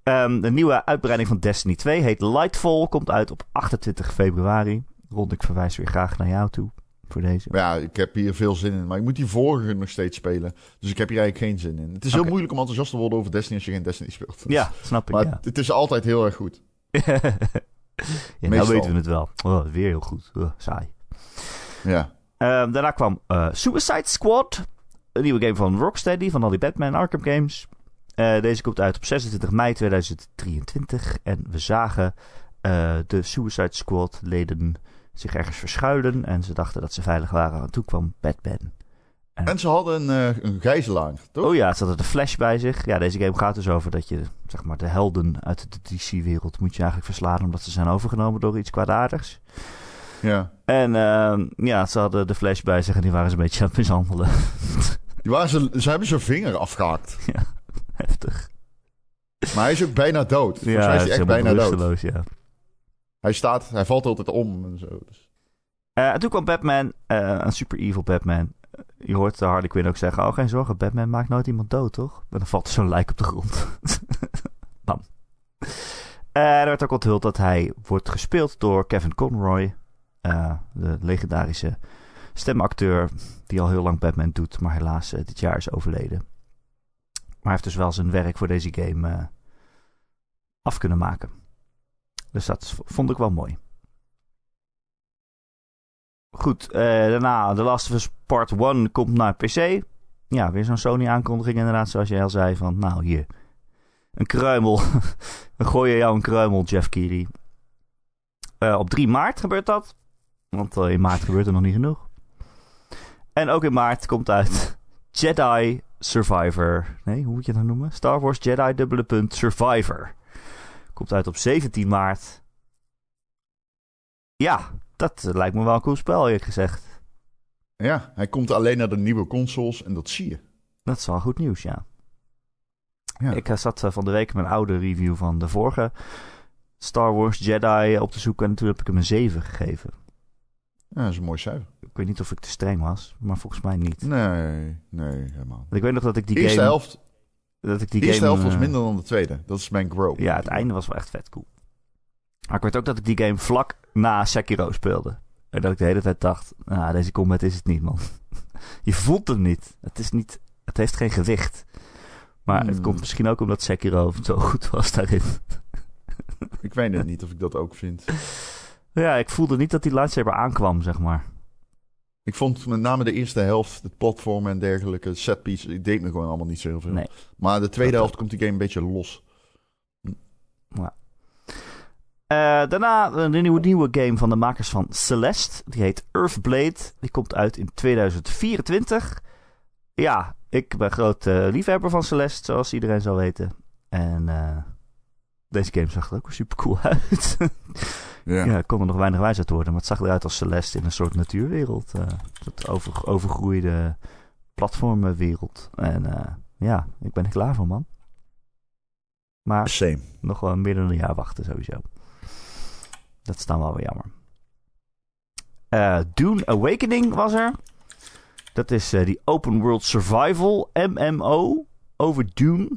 Ehm, de nieuwe uitbreiding van Destiny 2 heet Lightfall, komt uit op 28 februari. Rond, ik verwijs weer graag naar jou toe voor deze. Ja, ik heb hier veel zin in. Maar ik moet die vorige nog steeds spelen. Dus ik heb hier eigenlijk geen zin in. Het is heel moeilijk om enthousiast te worden over Destiny als je geen Destiny speelt. Ja, snap ik, Maar ja. het, is altijd heel erg goed. ja, nou weten we het wel. Oh, weer heel goed. Oh, saai. Ja. Ehm, daarna kwam eh, Suicide Squad. Een nieuwe game van Rocksteady, van al die Batman Arkham games. Eh, deze komt uit op 26 mei 2023. En we zagen eh, de Suicide Squad leden zich ergens verschuilen. En ze dachten dat ze veilig waren. En toen kwam Batman. En ze hadden een, eh, een gijzelaar, toch? Oh ja, ze hadden de Flash bij zich. Ja, deze game gaat dus over dat je, zeg maar, de helden uit de DC-wereld moet je eigenlijk verslaan. Omdat ze zijn overgenomen door iets kwaadaardigs. Ja. En ehm, ja, ze hadden de Flash bij zich en die waren ze een beetje aan het mishandelen. Die waren ze, ze hebben zijn vinger afgehaakt. Heftig. Maar hij is ook bijna dood. Volgens mij is hij echt bijna dood. ja. Hij staat, hij valt altijd om en zo. Dus. Eh, en toen kwam Batman, eh, een super evil Batman. Je hoort de Harley Quinn ook zeggen: Oh, geen zorgen, Batman maakt nooit iemand dood, toch? En dan valt er zo'n lijk op de grond. Bam. Eh, er werd ook onthuld dat hij wordt gespeeld door Kevin Conroy, de legendarische stemacteur die al heel lang Batman doet, maar helaas dit jaar is overleden. Maar hij heeft dus wel zijn werk voor deze game eh, af kunnen maken. Dus dat vond ik wel mooi. Goed, eh, daarna The Last of Us Part 1 komt naar PC. Ja, weer zo'n Sony-aankondiging inderdaad, zoals jij al zei. Van, nou hier, een kruimel. We gooien jou een kruimel, Jeff Keighley. Eh, op 3 maart gebeurt dat. Want in maart gebeurt er nog niet genoeg. En ook in maart komt uit Jedi Survivor. Nee, hoe moet je dat noemen? Star Wars Jedi dubbele punt Survivor. Komt uit op 17 maart. Ja, dat eh, lijkt me wel een cool spel, eerlijk gezegd. Ja, hij komt alleen naar de nieuwe consoles en dat zie je. Dat is wel goed nieuws, ja. Ja. Ik eh, zat eh, van de week mijn oude review van de vorige Star Wars Jedi op te zoeken en toen heb ik hem een 7 gegeven. Ja, dat is een mooi cijfer. Ik weet niet of ik te streng was, maar volgens mij niet. Nee, nee, helemaal. Want ik weet nog dat ik die eerste game... helft, dat ik die eerste game, helft was eh, minder dan de tweede. Dat is mijn grow. Ja, het einde was wel echt vet cool. Maar ik weet ook dat ik die game vlak na Sekiro speelde. En dat ik de hele tijd dacht, nou, deze combat is het niet, man. Je voelt hem niet. Het is niet... Het heeft geen gewicht. Maar het Hmm. komt misschien ook omdat Sekiro zo goed was daarin. Ik weet het niet of ik dat ook vind. Ja, ik voelde niet dat die lightsaber aankwam, zeg maar. Ik vond met name de eerste helft, het platform en dergelijke, setpiece, ik deed me gewoon allemaal niet zo heel veel. Nee. Maar de tweede Dat- helft komt die game een beetje los. Eh, daarna een nieuwe, nieuwe game van de makers van Celeste. Die heet Earthblade. Die komt uit in 2024. Ja, ik ben groot eh, liefhebber van Celeste, zoals iedereen zal weten. En eh, deze game zag er ook super cool uit. Ja. kon er nog weinig wijs uit worden. Maar het zag eruit als Celeste in een soort natuurwereld. een soort over, overgroeide platformwereld. En eh, ja, ik ben er klaar voor, man. Maar Same. nog wel meer dan een jaar wachten sowieso. Dat is dan wel weer jammer. Eh, Dune Awakening was er. Dat is die Open World Survival MMO over Dune.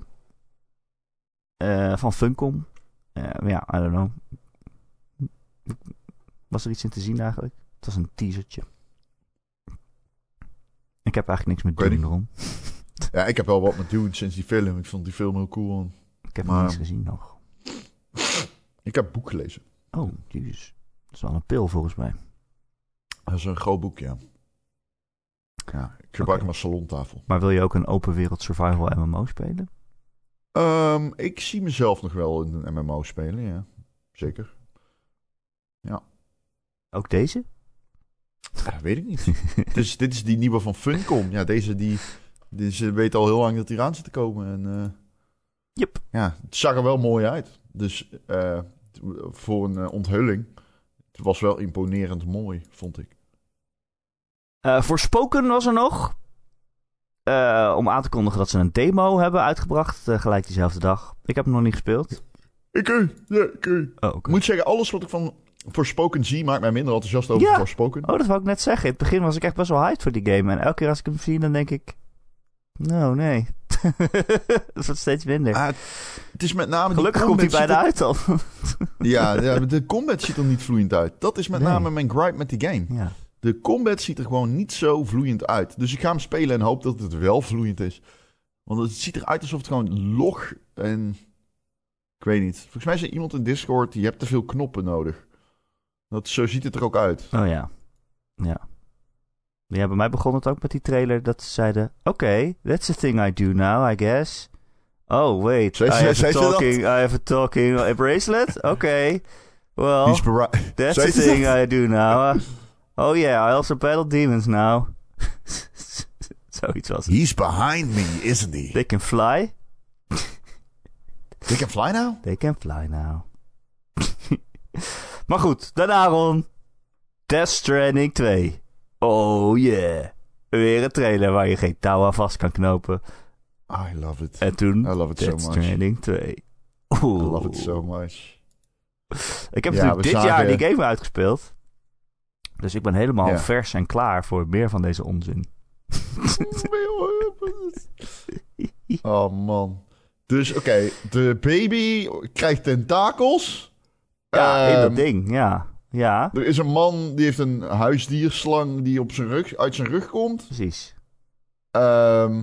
Van Funcom. Ja, I don't know. Was er iets in te zien eigenlijk? Het was een teasertje. Ik heb eigenlijk niks met Dune erom. Ja, ik heb wel wat met Dune sinds die film. Ik vond die film heel cool. Ik heb Maar- niks gezien nog. Ik heb boek gelezen. Oh, jezus. Dat is wel een pil volgens mij. Dat is een groot boek, ja. Ja, ik gebruik hem als salontafel. Maar wil je ook een open wereld survival MMO spelen? Ehm, ik zie mezelf nog wel in een MMO spelen, ja. zeker. Ook deze? Ja, weet ik niet. dus dit is die nieuwe van Funcom. Ja, deze die, ze weten al heel lang dat die eraan zit te komen. En eh, Yep. ja, het zag er wel mooi uit. Dus eh, voor een eh, onthulling, het was wel imponerend mooi, vond ik. Eh Voorspoken was er nog. Eh, om aan te kondigen dat ze een demo hebben uitgebracht. eh, gelijk diezelfde dag. Ik heb hem nog niet gespeeld. Ik, eh, ja, ik, eh. Oh, moet zeggen, alles wat ik van Forspoken zie, maakt mij minder enthousiast over Ja. Forspoken. Oh, dat wou ik net zeggen. In het begin was ik echt best wel hyped voor die game. En elke keer als ik hem zie, dan denk ik... Nou, nee. dat wordt steeds minder. Ah, het is met name die Gelukkig komt hij bijna uit er- Ja, ja, de combat ziet er niet vloeiend uit. Dat is met Nee. name mijn gripe met die game. ja. De combat ziet er gewoon niet zo vloeiend uit. Dus ik ga hem spelen en hoop dat het wel vloeiend is. Want het ziet eruit alsof het gewoon log en... Ik weet niet. Volgens mij zei iemand in Discord, je hebt te veel knoppen nodig. Dat, zo ziet het er ook uit. Oh ja. Ja. Ja, bij mij begon het ook met die trailer dat ze zeiden... Oké, that's the thing I do now, I guess. Oh, wait. Zei I, have talking, I have a talking a bracelet? Oké. Well, is bera- that's the thing? I do now. Uh, oh yeah, I also battle demons now. Zoiets was het. He's behind me, isn't he? They can fly. They can fly now? They can fly now. maar goed, daarna Ron. Death Stranding 2. Oh yeah. Weer een trailer waar je geen touw aan vast kan knopen. I love it. En toen I love it so much. Stranding 2. I love it so much. Ik heb Ja, natuurlijk dit zagen- jaar die game uitgespeeld. Dus ik ben helemaal Ja. vers en klaar voor meer van deze onzin. oh man. Dus oké, de baby krijgt tentakels. Ja, in Ehm, dat ding, ja. Ja, Er is een man die heeft een huisdierslang die op zijn rug, uit zijn rug komt. precies. Ehm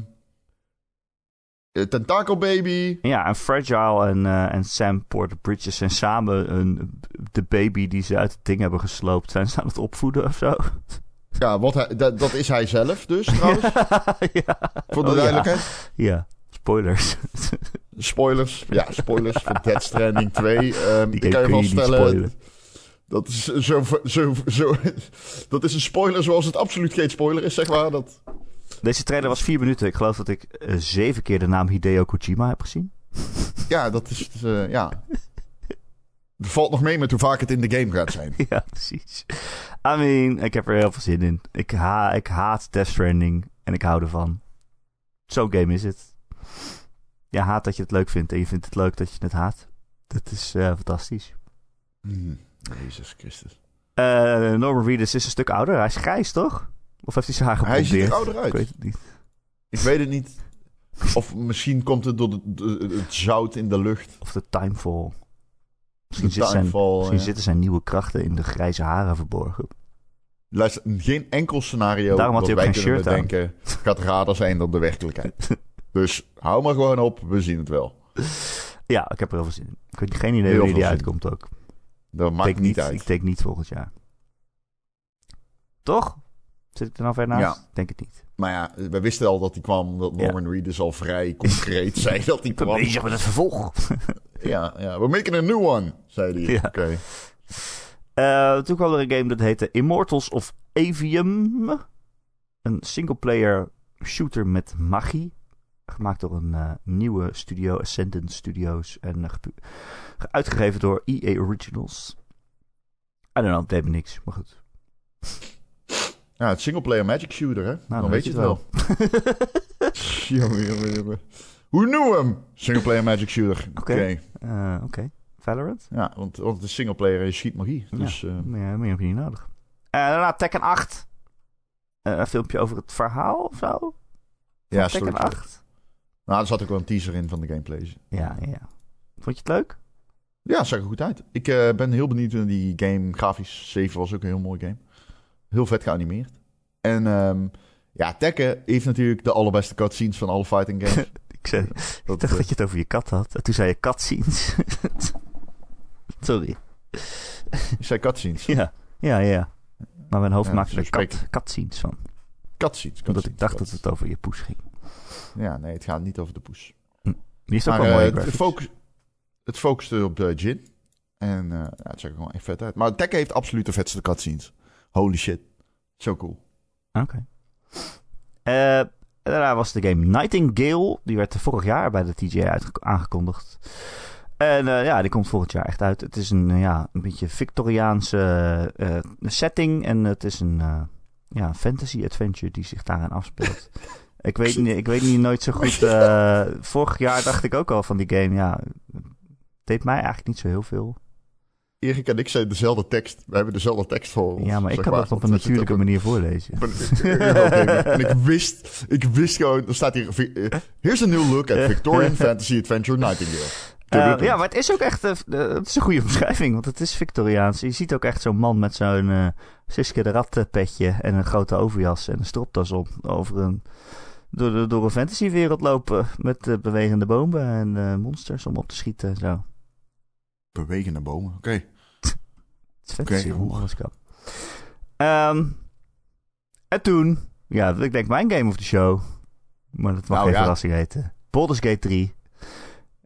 een tentakelbaby. Ja, en Fragile en, eh, en Sam Porter Bridges zijn samen een, de baby die ze uit het ding hebben gesloopt. Zijn ze aan het opvoeden of zo? Ja, wat hij, dat, dat is hij zelf dus trouwens. ja. Voor de Oh, ja. duidelijkheid. Ja, spoilers. Spoilers. Ja, spoilers voor Dead Stranding 2. Ehm Die ik kan je vaststellen. spoilen. Dat is, zo, zo, zo, dat is een spoiler zoals het absoluut geen spoiler is, zeg maar. Dat, Deze trailer was vier minuten. Ik geloof dat ik eh, zeven keer de naam Hideo Kojima heb gezien. ja, dat is... eh, ja. Er valt nog mee met hoe vaak het in de game gaat zijn. ja, precies. I mean, ik heb er heel veel zin in. Ik, ha ik haat Death Stranding en ik hou ervan. Zo'n game is het. Je haat dat je het leuk vindt en je vindt het leuk dat je het haat. Dat is eh, fantastisch. Hmm, Jezus Christus. Eh Norman Reedus is een stuk ouder. Hij is grijs, toch? Of heeft hij zijn haar Hij geblondeerd? ziet er ouder Ik weet uit. het niet. Ik weet het niet. Of misschien komt het door de, de- het zout in de lucht. Of de Timefall. Misschien, zit zijn, misschien ja. zitten zijn nieuwe krachten in de grijze haren verborgen. Luister, geen enkel scenario Daarom had dat hij ook wij geen kunnen shirt aan. denken gaat rader zijn dan de werkelijkheid. dus hou maar gewoon op, we zien het wel. Ja, ik heb er heel veel zin in. Ik heb geen idee wanneer die uitkomt ook. Dat Ik maakt niet Ik uit. denk niet volgend jaar. Toch? Zit ik er nou ver naast? Ja. Ik denk het niet. Maar ja, we wisten al dat hij kwam. Dat Ja. Norman Reedus al vrij concreet zei dat hij Ik ben kwam. bezig met het vervolg. Ja, ja, we're making a new one, zei hij. Ja. Oké. Toen kwam er een game dat heette Immortals of Avium. Een singleplayer shooter met magie. Gemaakt door een eh, nieuwe studio, Ascendant Studios. En eh, uitgegeven door EA Originals. I don't know, het deed me niks, maar goed. Ja, het singleplayer magic shooter, hè? Nou, dan, weet je het wel. jongen, jongen, jongen. Hoe noemen we hem? Singleplayer magic shooter. Oké. Oké. Eh, Oké, Valorant? Ja, want, want het is singleplayer en je schiet magie. Dus eh, Meer, meer heb je niet nodig. En daarna Tekken 8. Eh, een filmpje over het verhaal of zo? ja, Tekken storytje. 8. Nou, er zat ook wel een teaser in van de gameplay. Ja, ja. Vond je het leuk? Ja, zag er goed uit. Ik eh, ben heel benieuwd naar die game. Grafisch 7 was ook een heel mooi game. Heel vet geanimeerd. En ehm, ja, Tekken heeft natuurlijk de allerbeste cutscenes van alle fighting games. Ik, zei, ik Dat, dacht dat je het over je kat had. En toen zei je cutscenes. Sorry. ik zei cutscenes. Ja, ja, ja. Maar mijn hoofd Ja, maakte er kat, cutscenes van. Cutscenes. Omdat cutscenes, ik dacht dat het over je poes ging. Ja, nee, het gaat niet over de poes. Die is ook wel eh, mooi. het, het, focus, het focuste op de Jin. En eh, ja, het zag er gewoon echt vet uit. Maar Tekken heeft absoluut de vetste cutscenes. Holy shit. Zo cool. Oké. Eh, daarna was de game Nightingale. Die werd vorig jaar bij de TGA uitge- aangekondigd. En eh, ja, die komt volgend jaar echt uit. Het is een, eh, ja, een beetje Victoriaanse eh, eh, setting. En het is een eh, ja, fantasy adventure die zich daarin afspeelt. ik, weet, niet- ik weet niet nooit zo goed. eh, vorig jaar dacht ik ook al van die game. Ja, het deed mij eigenlijk niet zo heel veel. Erik en ik zijn dezelfde tekst. We hebben dezelfde tekst voor ons. Ja, maar ik kan dat op een natuurlijke manier voorlezen. en ik wist, ik wist gewoon, er staat hier, eh, here's a new look at Victorian Fantasy Adventure Nightingale. Eh, ja, maar het is ook echt eh, het is een goede omschrijving, want het is Victoriaans. Je ziet ook echt zo'n man met zo'n eh Siske de Rat petje en een grote overjas en een stropdas op over een, door, de, door een fantasywereld lopen met eh, bewegende bomen en eh, monsters om op te schieten en zo. Bewegende bomen, oké. Fantasy, Oké, hoe oeh. alles kan. Ehm, en toen, ja, ik denk mijn game of the show, maar dat mag Nou, geen ja. verrassing heten. Baldur's Gate 3.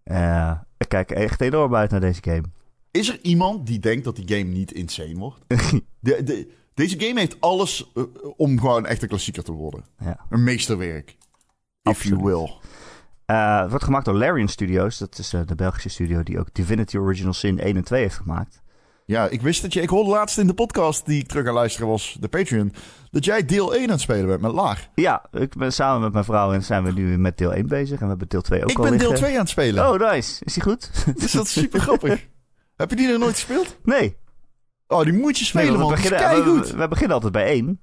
Eh, ik kijk echt enorm uit naar deze game. Is er iemand die denkt dat die game niet insane wordt? De, de, deze game heeft alles eh, om gewoon echt een klassieker te worden. Ja. Een meesterwerk. If Absoluut. you will. Eh, het wordt gemaakt door Larian Studios. Dat is eh, de Belgische studio die ook Divinity Original Sin 1 en 2 heeft gemaakt. Ja, ik wist dat je... Ik hoorde laatst in de podcast die ik terug aan luisteren was, de Patreon, dat jij deel 1 aan het spelen bent met Laar. Ja, ik ben samen met mijn vrouw en zijn we nu met deel 1 bezig. En we hebben deel 2 ook Ik al ben deel liggen. 2 aan het spelen. Oh, nice. Is die goed? Dus dat is super grappig. Heb je die nog nooit gespeeld? nee. Oh, die moet je spelen, nee, we, beginnen, keigoed. we, we beginnen altijd bij 1.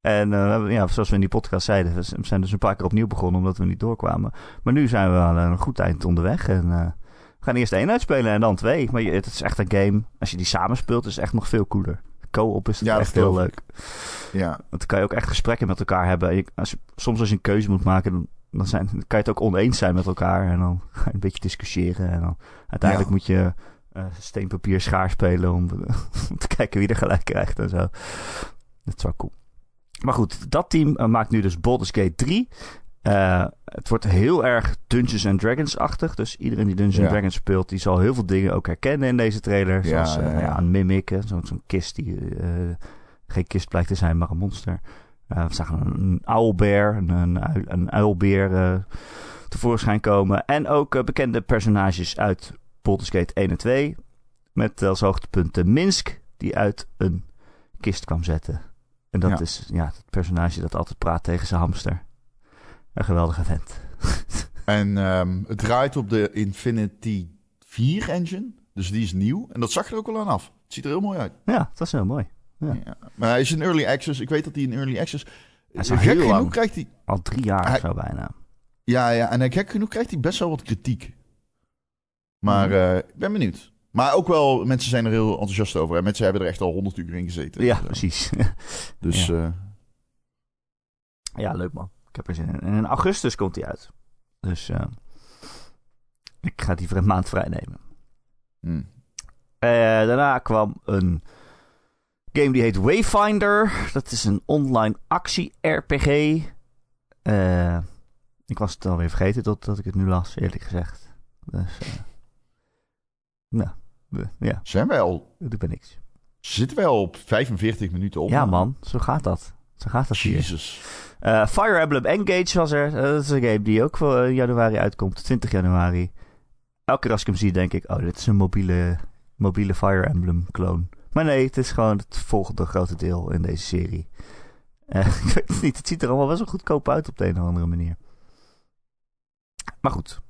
En eh, ja, zoals we in die podcast zeiden, we zijn dus een paar keer opnieuw begonnen omdat we niet doorkwamen. Maar nu zijn we al een goed eind onderweg. En eh, we gaan eerst één uitspelen en dan twee. Maar je, het is echt een game. Als je die samen speelt, is het echt nog veel cooler. Co-op is het Ja, echt heel leuk. Ja, Want dan kan je ook echt gesprekken met elkaar hebben. En je- als, je- soms als je een keuze moet maken, dan, dan, zijn, dan kan je het ook oneens zijn met elkaar. En dan ga je een beetje discussiëren. En dan uiteindelijk Ja. moet je eh steen, papier, schaar spelen om, om te kijken wie er gelijk krijgt en zo. Dat is wel cool. Maar goed, dat team eh, maakt nu dus Baldur's Gate 3. Eh, het wordt heel erg Dungeons and Dragons-achtig. Dus iedereen die Dungeons Ja. and Dragons speelt, die zal heel veel dingen ook herkennen in deze trailer. Ja, Zoals ja, ja. ja, een mimic, zo'n kist die geen kist blijkt te zijn, maar een monster. We zagen een, een owlbear, een, een, een uilbeer tevoorschijn komen. En ook bekende personages uit Baldur's Gate 1 en 2. Met als hoogtepunt de Minsk, die uit een kist kwam zetten. En dat Ja. is ja, het personage dat altijd praat tegen zijn hamster. Een geweldige vent. en ehm, het draait op de Infinity 4 engine. Dus die is nieuw. En dat zag er ook wel aan af. Het ziet er heel mooi uit. Ja, dat is heel mooi. Ja. Ja. Maar hij is in early access. Ik weet dat hij in early access... Hij is gek heel genoeg lang. krijgt hij... Al drie jaar Hij- of zo bijna. Ja, ja, en gek genoeg krijgt hij best wel wat kritiek. Maar Mhm. eh, ik ben benieuwd. Maar ook wel, mensen zijn er heel enthousiast over. En mensen hebben er echt al honderd uur in gezeten. Ja, Zo. precies. Dus Ja. eh, ja, leuk man. Ik heb er zin in. En in augustus komt hij uit. Dus eh, ik ga die voor een maand vrij nemen. Eh, daarna kwam een game die heet Wayfinder. Dat is een online actie-RPG. Eh, ik was het alweer vergeten totdat ik het nu las, eerlijk gezegd. Dus, eh, nou, we- ja, zijn wij al... dat me niks. Zitten wij al op 45 minuten op? Ja man, zo gaat dat. Zo gaat dat hier. Jezus. Eh, Fire Emblem Engage was er. Eh, dat is een game die ook voor eh, januari uitkomt. 20 januari. Elke keer als ik hem zie, denk ik... Oh, dit is een mobiele, mobiele Fire Emblem clone. Maar nee, het is gewoon het volgende grote deel in deze serie. Ik weet het niet. Het ziet er allemaal best wel goedkoop uit op de een of andere manier. Maar goed.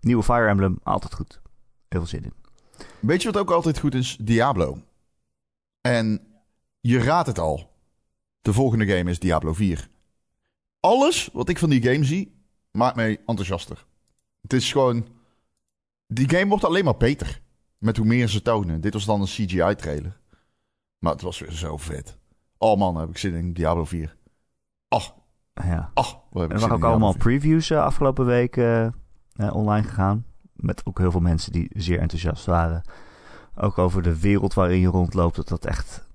nieuwe Fire Emblem, altijd goed. Heel veel zin in. Weet je wat ook altijd goed is? Diablo. En je raadt het al. De volgende game is Diablo 4. Alles wat ik van die game zie, maakt mij enthousiaster. Het is gewoon... Die game wordt alleen maar beter. Met hoe meer ze tonen. Dit was dan een CGI-trailer. Maar het was weer zo vet. Oh man, heb ik zin in Diablo 4. Ach, Ja. ach. wat heb ik Er waren ook allemaal 4. previews eh, afgelopen week eh, eh, online gegaan. Met ook heel veel mensen die zeer enthousiast waren. Ook over de wereld waarin je rondloopt. Dat dat echt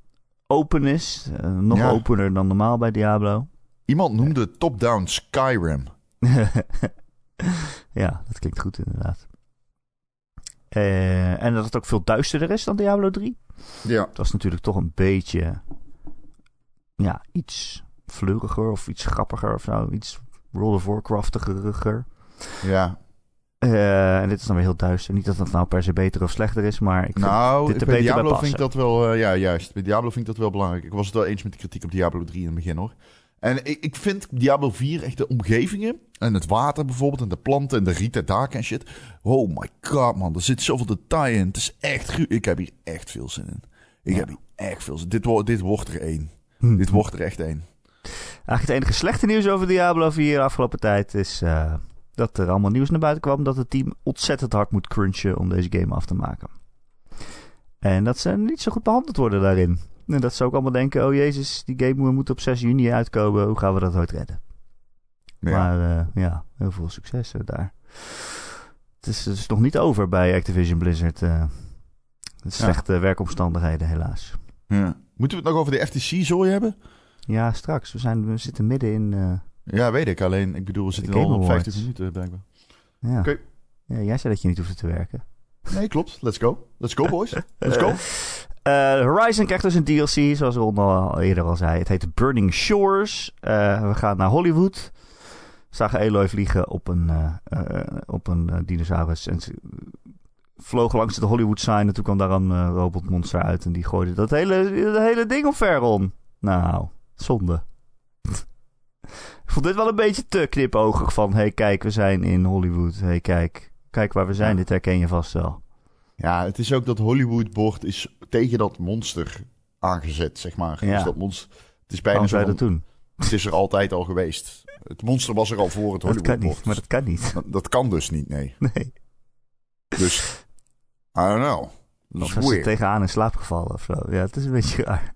open is. Eh, nog Ja. opener dan normaal bij Diablo. Iemand noemde top-down Skyrim. ja, dat klinkt goed inderdaad. Eh, en dat het ook veel duisterder is dan Diablo 3. Ja. Het was natuurlijk toch een beetje, ja, iets fleuriger of iets grappiger of zo. Iets World of Warcraftiger. Ja. Eh, en dit is dan weer heel duister. Niet dat dat nou per se beter of slechter is, maar ik vind Nou, dit er bij beter bij Diablo vind ik dat wel... eh, ja, juist. Bij Diablo vind ik dat wel belangrijk. Ik was het wel eens met de kritiek op Diablo 3 in het begin, hoor. En ik, ik vind Diablo 4 echt de omgevingen... en het water bijvoorbeeld... en de planten en de rieten daken en shit... Oh my god, man. Er zit zoveel detail in. Het is echt... Ik heb hier echt veel zin in. Ik Ja. heb hier echt veel zin Dit, wordt dit wordt er één. Hm. Dit wordt er echt één. Eigenlijk het enige slechte nieuws over Diablo 4 de afgelopen tijd is eh, dat er allemaal nieuws naar buiten kwam dat het team ontzettend hard moet crunchen om deze game af te maken. En dat ze niet zo goed behandeld worden daarin. En dat ze ook allemaal denken, oh jezus, die game moet op 6 juni uitkomen, hoe gaan we dat ooit redden? Ja. Maar eh, ja, heel veel succes eh, daar. Het is, het is nog niet over bij Activision Blizzard. Ja. slechte werkomstandigheden helaas. Ja. Moeten we het nog over de FTC-zooi hebben? Ja, straks. We, zijn, we zitten midden in... Ja, weet ik. Alleen, ik bedoel, we zitten Game al op Awards. 50 minuten blijkbaar. ja. Oké. ja, jij zei dat je niet hoefde te werken. Nee, klopt. Let's go. Let's go, boys. Let's go. Eh, Horizon krijgt dus een DLC, zoals Ron al eerder al zei. Het heet Burning Shores. Eh, we gaan naar Hollywood. We zagen Eloy vliegen op een, eh, op een dinosaurus. En ze vlogen langs de Hollywood sign. En toen kwam daar een robotmonster uit. En die gooide dat hele, dat hele ding op Ron. Nou, zonde. Ik vond dit wel een beetje te knipoogig van... hey, kijk, we zijn in Hollywood. hey, kijk. Kijk waar we zijn. Ja. Dit herken je vast wel. Ja, het is ook dat Hollywood-bord is tegen dat monster aangezet, zeg maar. Ja. Dus dat monster, het is bijna zo dat doen? het is er altijd al geweest. Het monster was er al voor het Dat kan niet, maar dat kan niet. dat... dat kan dus niet, nee. Nee. Dus, I don't know. Dat is weird. tegenaan in slaap gevallen of zo. Ja, het is een beetje raar.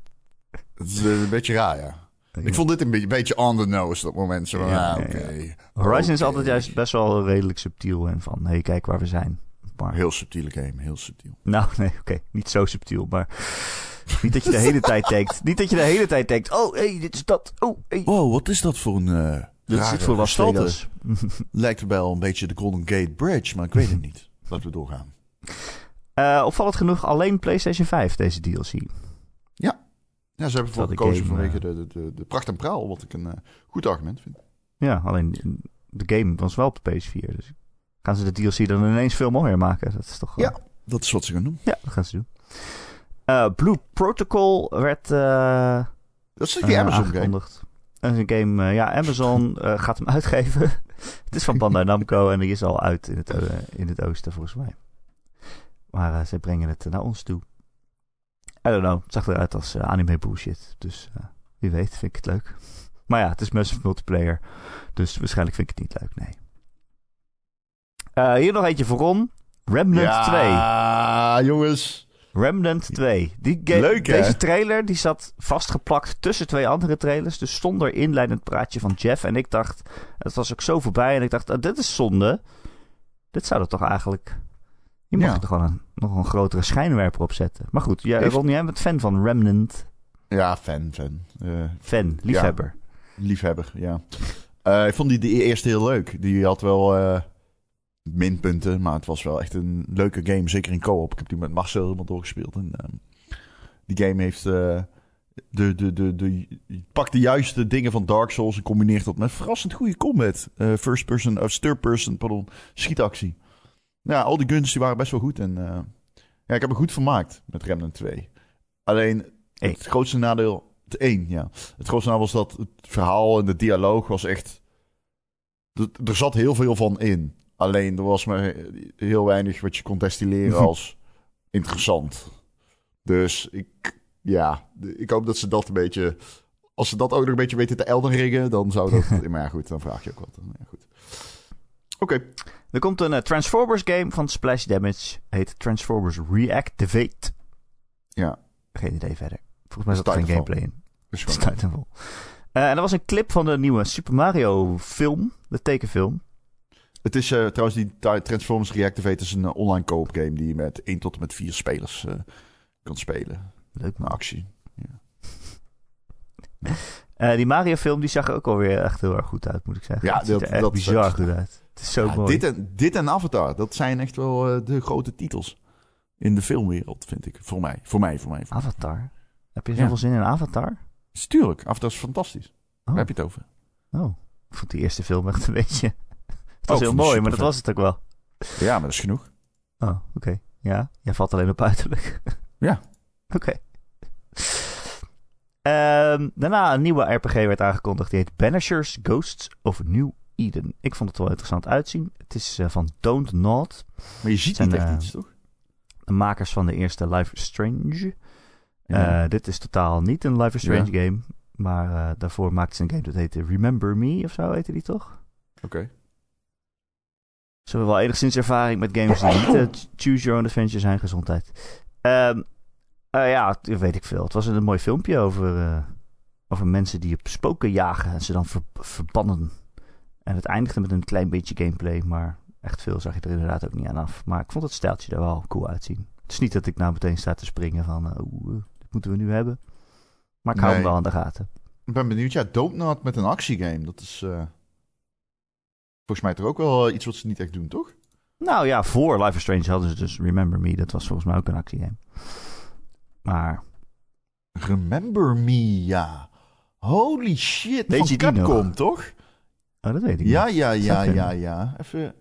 Het is een beetje raar, ja. Ik vond dit een beetje, beetje on the nose, dat moment. Zo Ja, ah. Horizon is altijd juist best wel redelijk subtiel. En van, hé, hey, kijk waar we zijn. Maar, Heel subtiele game, heel subtiel. nou, nee, oké. Niet zo subtiel, maar... Niet dat je de hele tijd denkt... Niet dat je de hele tijd denkt... Oh, hé, hey, dit is dat. Oh, hey. Wow, wat is dat voor een uh, Dit zit voor Las Vegas. Lijkt wel een beetje de Golden Gate Bridge, maar ik weet het niet. Laten we doorgaan. Eh, opvallend genoeg alleen PlayStation 5, deze DLC. Ja, ze hebben de gekozen vanwege eh, de, de, de, pracht en praal, wat ik een eh, goed argument vind. Ja, alleen de game was wel op de PS4. Dus gaan ze de DLC dan ineens veel mooier maken. Dat is toch... wel- Ja. Dat is wat ze gaan doen. Ja, dat gaan ze doen. Eh, Blue Protocol werd... eh, Dat is die eh, Amazon game. aangekondigd. Dat is een game, eh, ja, Amazon eh, gaat hem uitgeven. het is van Bandai Namco en die is al uit in het, eh, in het oosten volgens mij. Maar eh, ze brengen het naar ons toe. I don't know, het zag eruit als eh, anime bullshit. Dus eh, wie weet vind ik het leuk. Maar ja, het is massive multiplayer. Dus waarschijnlijk vind ik het niet leuk, nee. Eh, hier nog eentje voor Ron. Remnant 2. Ja, jongens. Remnant 2. Die game, Leuk, hè? Deze trailer die zat vastgeplakt tussen twee andere trailers. Dus zonder inleidend praatje van Jeff. En ik dacht, het was ook zo voorbij. En ik dacht, ah, dit is zonde. Dit zou er toch eigenlijk... Je mag Ja. er gewoon een, nog een grotere schijnwerper op zetten. Maar goed, jij, Heeft- Ron, jij bent fan van Remnant. Ja, fan, fan. Eh, Fan, liefhebber. liefhebber, ja. Eh, ik vond die de eerste heel leuk. Die had wel eh, minpunten, maar het was wel echt een leuke game. Zeker in co-op. Ik heb die met Marcel helemaal doorgespeeld. En, ehm, die game heeft... de, de, de, de, je pakt de juiste dingen van Dark Souls en combineert dat met verrassend goede combat. First person, of third person, pardon, schietactie. Ja, al die guns die waren best wel goed. En eh, ja, ik heb me goed vermaakt met Remnant 2. Alleen Eén. het grootste nadeel... Het één, ja. Het grootste nadeel was dat het verhaal en de dialoog was echt... Er, zat heel veel van in. Alleen er was maar heel weinig wat je kon destilleren als interessant. Dus ik, ja, ik hoop dat ze dat een beetje... Als ze dat ook nog een beetje weten te Elden ringen, dan zou dat... maar ja, goed, dan vraag je ook wat. Ja, goed. Oké. Er komt een eh, Transformers game van Splash Damage. Heet Transformers Reactivate. Ja, Geen idee verder. Volgens mij zat Dat er geen gameplay in. Het is. Titanfall. Eh, en er was een clip van de nieuwe Super Mario film. De tekenfilm. Het is eh, trouwens die Transformers Reactivate is een online co-op game die je met 1 tot en met 4 spelers kan spelen. Leuk man. actie. Eh, die Mario film die zag er ook alweer echt heel erg goed uit, moet ik zeggen. Ja, het ziet dat- er echt dat- bizar dat- goed uit. Het Het is zo Ja, mooi. dit, en, dit en Avatar, dat zijn echt wel eh, de grote titels in de filmwereld, vind ik. Voor mij, voor mij, voor mij. Voor. Avatar? Heb je Ja. zoveel zin in Avatar? Tuurlijk, Avatar is fantastisch. Oh. Waar heb je het over? Oh, ik vond die eerste film echt een beetje... Het was ik heel mooi, maar dat was het ook wel. Ja, maar dat is genoeg. Oh, oké. Ja, jij valt alleen op uiterlijk. Ja. Oké. Ehm, daarna een nieuwe RPG werd aangekondigd. Die heet Banishers Ghosts of New Eden. Ik vond het wel interessant uitzien. Het is eh, van Don't Nod. Maar je ziet niet echt eh, iets, toch? De makers van de eerste Life is Strange. Ja. Eh, dit is totaal niet een Life is Strange game. Maar daarvoor maakten ze een game dat heette Remember Me of zo heette die toch? Oké. Ze hebben wel enigszins ervaring met games die niet Choose Your Own Adventure zijn. Gezondheid. Ehm, eh, ja, weet ik veel. Het was een mooi filmpje over, over mensen die op spoken jagen en ze dan ver- verbannen. En het eindigde met een klein beetje gameplay, maar echt veel zag je er inderdaad ook niet aan af. Maar ik vond het stijltje er wel cool uitzien. Het is niet dat ik nou meteen sta te springen van, eh, oeh, eh, dit moeten we nu hebben. Maar ik hou hem wel aan de gaten. Ik ben benieuwd. Ja, Dopenat met een actiegame. Dat is eh, volgens mij toch ook wel iets wat ze niet echt doen, toch? Nou ja, voor Life is Strange hadden ze dus Remember Me. Dat was volgens mij ook een actiegame. Maar Remember Me, ja. Holy shit, Weet van je? Capcom, toch? Oh, dat weet ik Ja, niet. ja, ja, ja, ja. Even...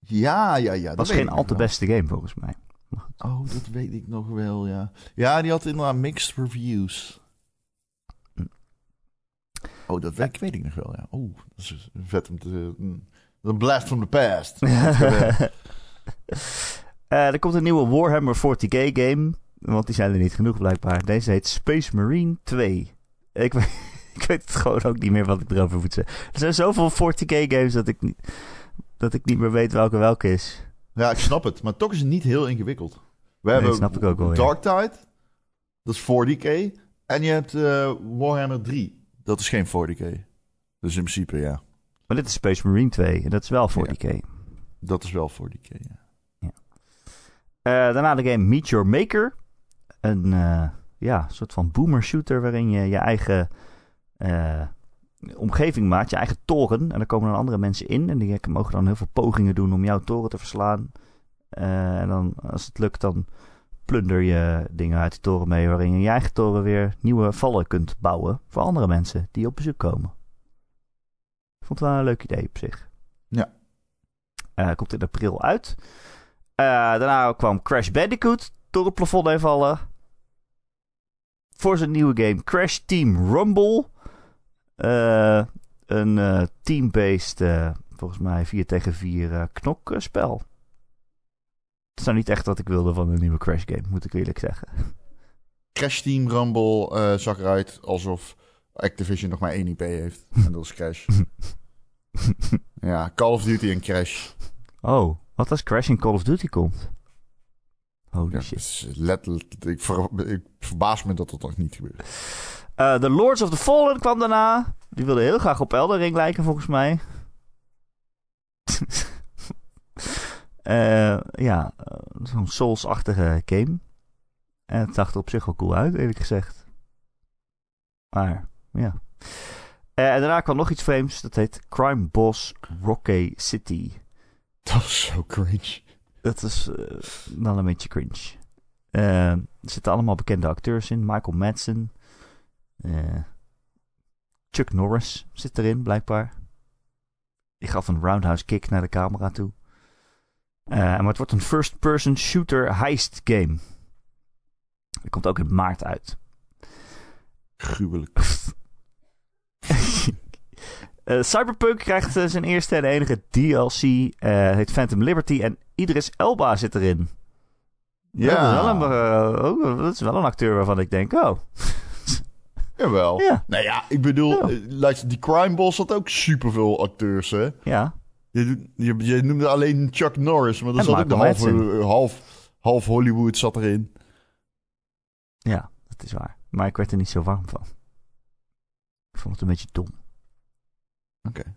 Ja, ja, ja. Dat was geen al te beste game volgens mij. Oh, dat weet ik nog wel, ja. Ja, die had inderdaad mixed reviews. Hm. Oh, dat weet, weet ik nog wel, ja. Oh, dat is vet om te... mm. Een blast from the past. Eh, er komt een nieuwe Warhammer 40k game. Want die zijn er niet genoeg blijkbaar. Deze heet Space Marine 2. Ik, weet- ik weet het gewoon ook niet meer wat ik erover moet zeggen. Er zijn zoveel 40k games dat ik niet, dat ik niet meer weet welke welke is. Ja, ik snap het. Maar toch is het niet heel ingewikkeld. We Nee, hebben snap ik ook wel, ja. Dark Tide. Dat is 40k. En je hebt eh, Warhammer 3. Dat is geen 40k. Dus in principe, ja. Maar dit is Space Marine 2 en dat is wel 40k. Dat is wel 40k, ja. Eh, daarna de game Meet Your Maker. Een eh, ja, soort van boomer shooter waarin je je eigen eh, omgeving maakt, je eigen toren. En daar komen dan andere mensen in en die mogen dan heel veel pogingen doen om jouw toren te verslaan. Eh, en dan, als het lukt, dan plunder je dingen uit die toren mee, waarin je in je eigen toren weer nieuwe vallen kunt bouwen voor andere mensen die op bezoek komen. Ik vond het wel een leuk idee op zich. Ja. Eh, komt in april uit. Daarna kwam Crash Bandicoot door het plafond heen vallen. Voor zijn nieuwe game Crash Team Rumble. Eh, een eh, team-based, eh, volgens mij 4 tegen 4 eh, knokspel. Het is nou niet echt wat ik wilde van een nieuwe Crash game, moet ik eerlijk zeggen. Crash Team Rumble eh, zag eruit alsof Activision nog maar één IP heeft. En dat is Crash. ja, Call of Duty en Crash. Oh, wat als Crash in Call of Duty komt? Holy Ja, shit. dat is letterlijk, ik, ver- ik verbaas me dat dat nog niet gebeurt. Eh, The Lords of the Fallen kwam daarna. Die wilde heel graag op Elden Ring lijken, volgens mij. Eh, ja, eh, zo'n Souls-achtige game. En het zag er op zich wel cool uit, eerlijk gezegd. Maar, ja. Eh, en daarna kwam nog iets vreemds. Dat heet Crime Boss Rocky City. Dat is zo cringe. Dat is eh, dan een beetje cringe. Eh, er zitten allemaal bekende acteurs in. Michael Madsen. Eh, Chuck Norris zit erin, blijkbaar. Die gaf een roundhouse kick naar de camera toe. Eh, maar het wordt een first-person shooter heist game. Die komt ook in maart uit. Gruwelijk. Eh, Cyberpunk krijgt eh, zijn eerste en enige DLC. eh heet Phantom Liberty. En Idris Elba zit erin. Ja. Dat is, wel een, eh, dat is wel een acteur waarvan ik denk, oh, Jawel. ja, Nou ja, ik bedoel, Ja. eh, luister, die Crime Boss had ook superveel acteurs, hè? ja. Je, je, je noemde alleen Chuck Norris, maar En zat ook de eh, half, half Hollywood zat erin. Ja, dat is waar. Maar ik werd er niet zo warm van. Ik vond het een beetje dom. Oké.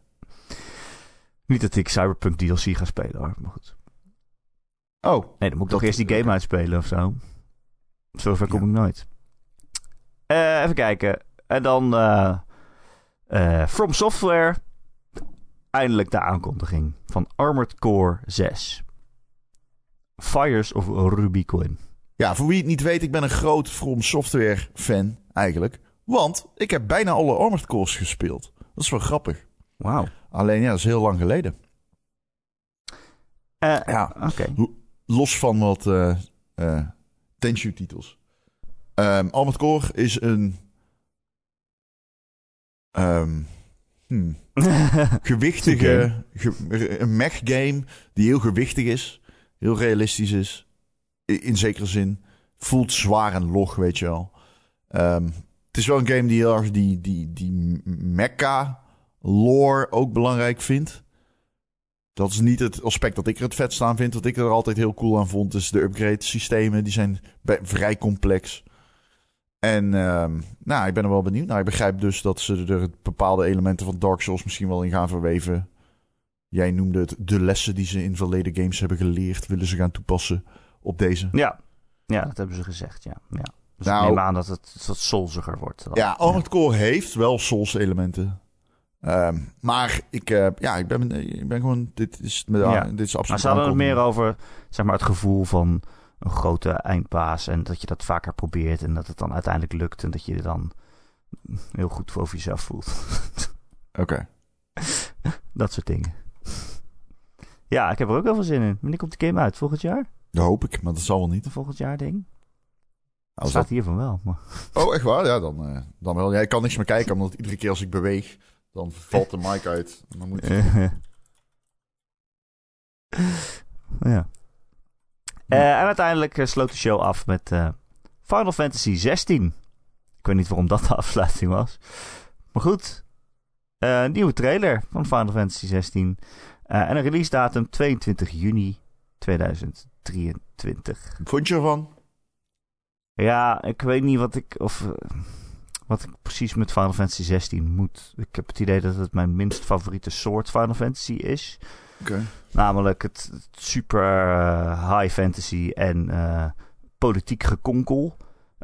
Niet dat ik Cyberpunk DLC ga spelen hoor, maar goed. Oh, Nee, dan moet ik Dat- toch eerst die game uitspelen of zo. Zover kom Ja. ik nooit. Eh, even kijken. En dan eh, eh, From Software. eindelijk de aankondiging van Armored Core 6. Fires of Rubicon. Ja, voor wie het niet weet, ik ben een groot From Software fan eigenlijk. Want ik heb bijna alle Armored Cores gespeeld. Dat is wel grappig. Wauw. Alleen ja, dat is heel lang geleden. Ja. Oké. Los van wat eh Tenchu-titels. Ehm Armored Core is een... ehm, hmm, gewichtige... ge- een mech-game die heel gewichtig is. Heel realistisch is. In zekere zin. Voelt zwaar en log, weet je wel. Ehm, het is wel een game die heel erg die, die, die mecha-lore ook belangrijk vindt. Dat is niet het aspect dat ik er het vetst aan vind. Wat ik er altijd heel cool aan vond, is de upgrade systemen. Die zijn vrij complex. En ehm, nou, ik ben er wel benieuwd. Nou, ik begrijp dus dat ze er bepaalde elementen van Dark Souls misschien wel in gaan verweven. Jij noemde het de lessen die ze in verleden games hebben geleerd, willen ze gaan toepassen op deze. Ja. ja, dat hebben ze gezegd, ja. ja. Dus Nou- ik neem aan dat het wat soulsiger wordt. dan. Ja, Armored Core heeft wel Souls-elementen. Ehm, maar ik, eh, ja, ik ben, ik ben gewoon. Dit is, met, Ja. dit is Maar absoluut. ze hadden het meer over zeg maar, het gevoel van een grote eindbaas. En dat je dat vaker probeert. En dat het dan uiteindelijk lukt. En dat je je dan heel goed over jezelf voelt. Oké. dat soort dingen. Ja, ik heb er ook wel veel zin in. Wanneer komt de game uit? Volgend jaar? Dat hoop ik, maar dat zal wel niet. Volgend jaar ding? Als staat dat- hiervan wel. Maar... Oh, echt waar? Ja, dan, eh, dan wel. Ja, ik kan niks meer kijken, omdat iedere keer als ik beweeg, dan valt de mic uit. En Dan moet ja. Eh, en uiteindelijk eh, sloot de show af met eh, Final Fantasy 16. Ik weet niet waarom dat de afsluiting was. Maar goed. Een nieuwe trailer van Final Fantasy 16. Eh, en een release datum 22 juni 2023. Vond je ervan? Ja, ik weet niet wat ik, of, wat ik precies met Final Fantasy 16 moet. Ik heb het idee dat het mijn minst favoriete soort Final Fantasy is. Namelijk het, het super eh, high fantasy en eh, politiek gekonkel.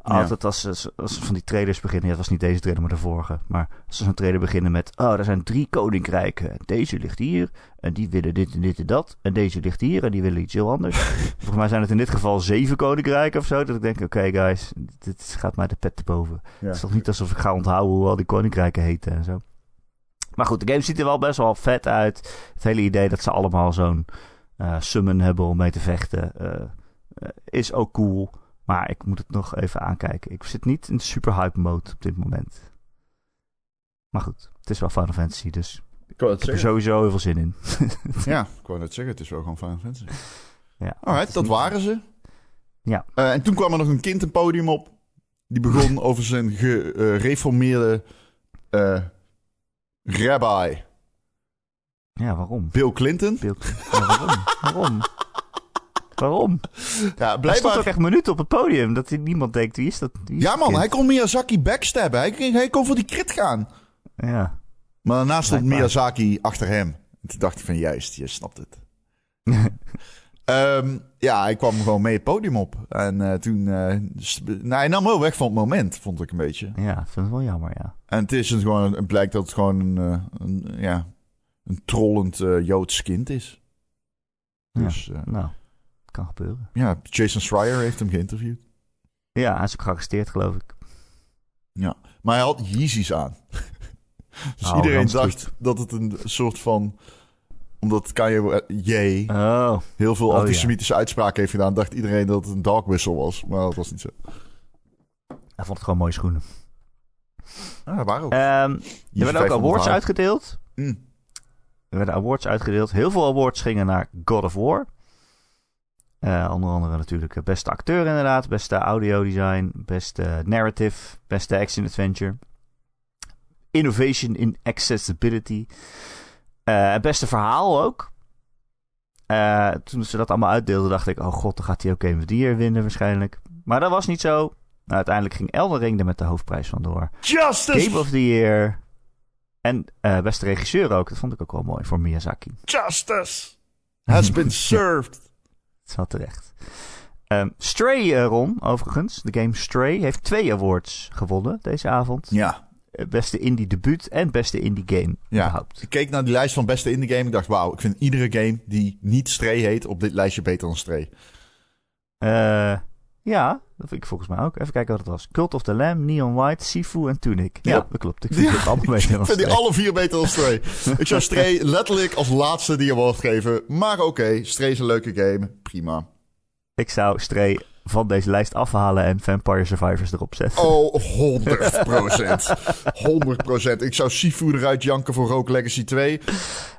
Altijd als, ze- als ze van die trailers beginnen, ja, het was niet deze trailer, maar de vorige. Maar als ze zo'n trailer beginnen met, oh, er zijn drie koninkrijken. Deze ligt hier, en die willen dit en dit en dat. En deze ligt hier, en die willen iets heel anders. Volgens mij zijn het in dit geval zeven koninkrijken of zo. Dat ik denk, oké guys, dit gaat mij de pet te boven. Ja. Het is toch niet alsof ik ga onthouden hoe al die koninkrijken heten en zo. Maar goed, de game ziet er wel best wel vet uit. Het hele idee dat ze allemaal zo'n eh, summon hebben om mee te vechten eh, eh, is ook cool. Maar ik moet het nog even aankijken. Ik zit niet in super hype mode op dit moment. Maar goed, het is wel Final Fantasy, dus Ik heb er sowieso heel veel zin in. Ja, ik wou net zeggen, het is wel gewoon Final Fantasy. ja, Alright, dat niet- waren ze. Ja. Eh, en toen kwam er nog een kind een podium op. Die begon over zijn gereformeerde eh rabbi Ja, waarom? Bill Clinton. Ja, waarom? waarom? Waarom? Ja, Hij stond blijkbaar... ook echt minuten op het podium. Dat hij- niemand denkt, wie is dat? Wie is Ja man, hij kon Miyazaki backstabben. Hij, hij kon voor die crit gaan. Ja. Maar daarna stond Blijkbaar. Miyazaki achter hem. En toen dacht ik van juist, je snapt het. Ehm, ja, hij kwam gewoon mee het podium op. En eh, toen... sp- nou, hij nam wel weg van het moment, vond ik een beetje. ja, vind het wel jammer, ja. En het is gewoon, het blijkt dat het gewoon een, eh, een, ja, een trollend Joods kind is. Dus ja. Nou, kan gebeuren. ja, Jason Schreier heeft hem geïnterviewd. Ja, hij is ook gearresteerd, geloof ik. Ja, maar hij had Yeezys aan. dus Oh, iedereen dacht dat het een soort van... Omdat Kanye J Oh, heel veel Oh, ja. antisemitische uitspraken heeft gedaan... dacht iedereen dat het een dog whistle was. Maar dat was niet zo. hij vond het gewoon mooie schoenen. Dat waren ook. Ehm, er werden ook 500 awards uitgedeeld. Mm. Er werden awards uitgedeeld. Heel veel awards gingen naar God of War. Eh, onder andere natuurlijk eh, beste acteur inderdaad. Beste audio design. Beste narrative. Beste action adventure. Innovation in accessibility. Eh, het beste verhaal ook. Eh, toen ze dat allemaal uitdeelden dacht ik... Oh god, dan gaat hij ook Game of the Year winnen waarschijnlijk. Maar dat was niet zo. Nou, uiteindelijk ging Elden Ring er met de hoofdprijs vandoor. Justice! Game of the Year. En eh, beste regisseur ook. Dat vond ik ook wel mooi voor Miyazaki. Justice has been served. Is wel terecht. Ehm, Stray, eh, Ron, overigens. De game Stray heeft twee awards gewonnen deze avond. Ja, beste indie debuut en beste indie game Ja. überhaupt. Ik keek naar die lijst van beste indie game. Ik dacht, wauw, ik vind iedere game die niet Stray heet op dit lijstje beter dan Stray. Eh, ja, dat vind ik volgens mij ook. Even kijken wat het was. Cult of the Lamb, Neon White, Sifu en Tunic. Ja, Ja. dat klopt. Ik vind Ja, het allemaal beter dan Ik vind die alle vier beter dan Stray. ik zou Stray letterlijk als laatste die award geven. Maar oké, Stray is een leuke game. Prima. Ik zou Stray van deze lijst afhalen en Vampire Survivors erop zetten. Oh, 100 procent. 100 procent. Ik zou Sifu eruit janken voor Rogue Legacy 2.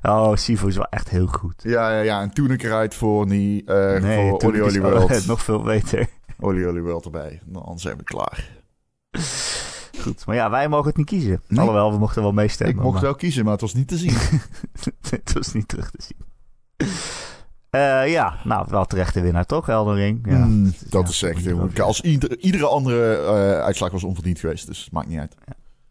Oh, Sifu is wel echt heel goed. Ja, ja, ja. En toen ik eruit voor, die, eh Nee, voor toen Oli is Oli World. nog veel beter. Oli Oli World erbij. Dan zijn we klaar. Goed, maar ja, wij mogen het niet kiezen. Nee. Alhoewel, we mochten wel Ik meestemmen. mocht maar wel kiezen, maar het was niet te zien. het was niet terug te zien. Eh, ja, nou, wel terechte winnaar toch, Elden Ring? Ja, Mm, ja, dat is echt heel. Als ieder, iedere andere eh, uitslag was onverdiend geweest, dus maakt niet uit.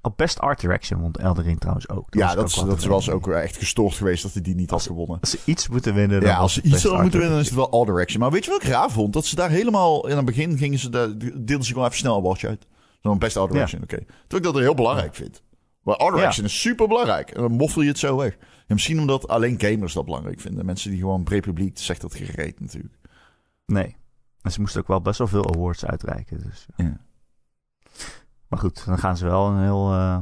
Op Best Art Direction won Elden Ring trouwens ook. ja, was dat, ook is- wel dat mee. ook echt gestoord geweest dat hij die niet had gewonnen. Als ze iets moeten winnen, dan Ja, als ze iets hadden moeten winnen, is Direction. het wel All Direction. Maar weet je wat ik raar vond? Dat ze daar helemaal in het begin gingen ze, daar, deelden ze gewoon even snel een bordje uit. Zo'n best All Direction, oké. Terwijl ik dat heel belangrijk vind. Maar Direction is super belangrijk. En dan moffel je het zo weg. En misschien omdat alleen gamers dat belangrijk vinden. Mensen die gewoon breed publiek zegt dat gereed natuurlijk. Nee. En ze moesten ook wel best wel veel awards uitreiken. Dus. Ja. Maar goed, dan gaan ze wel een heel... eh,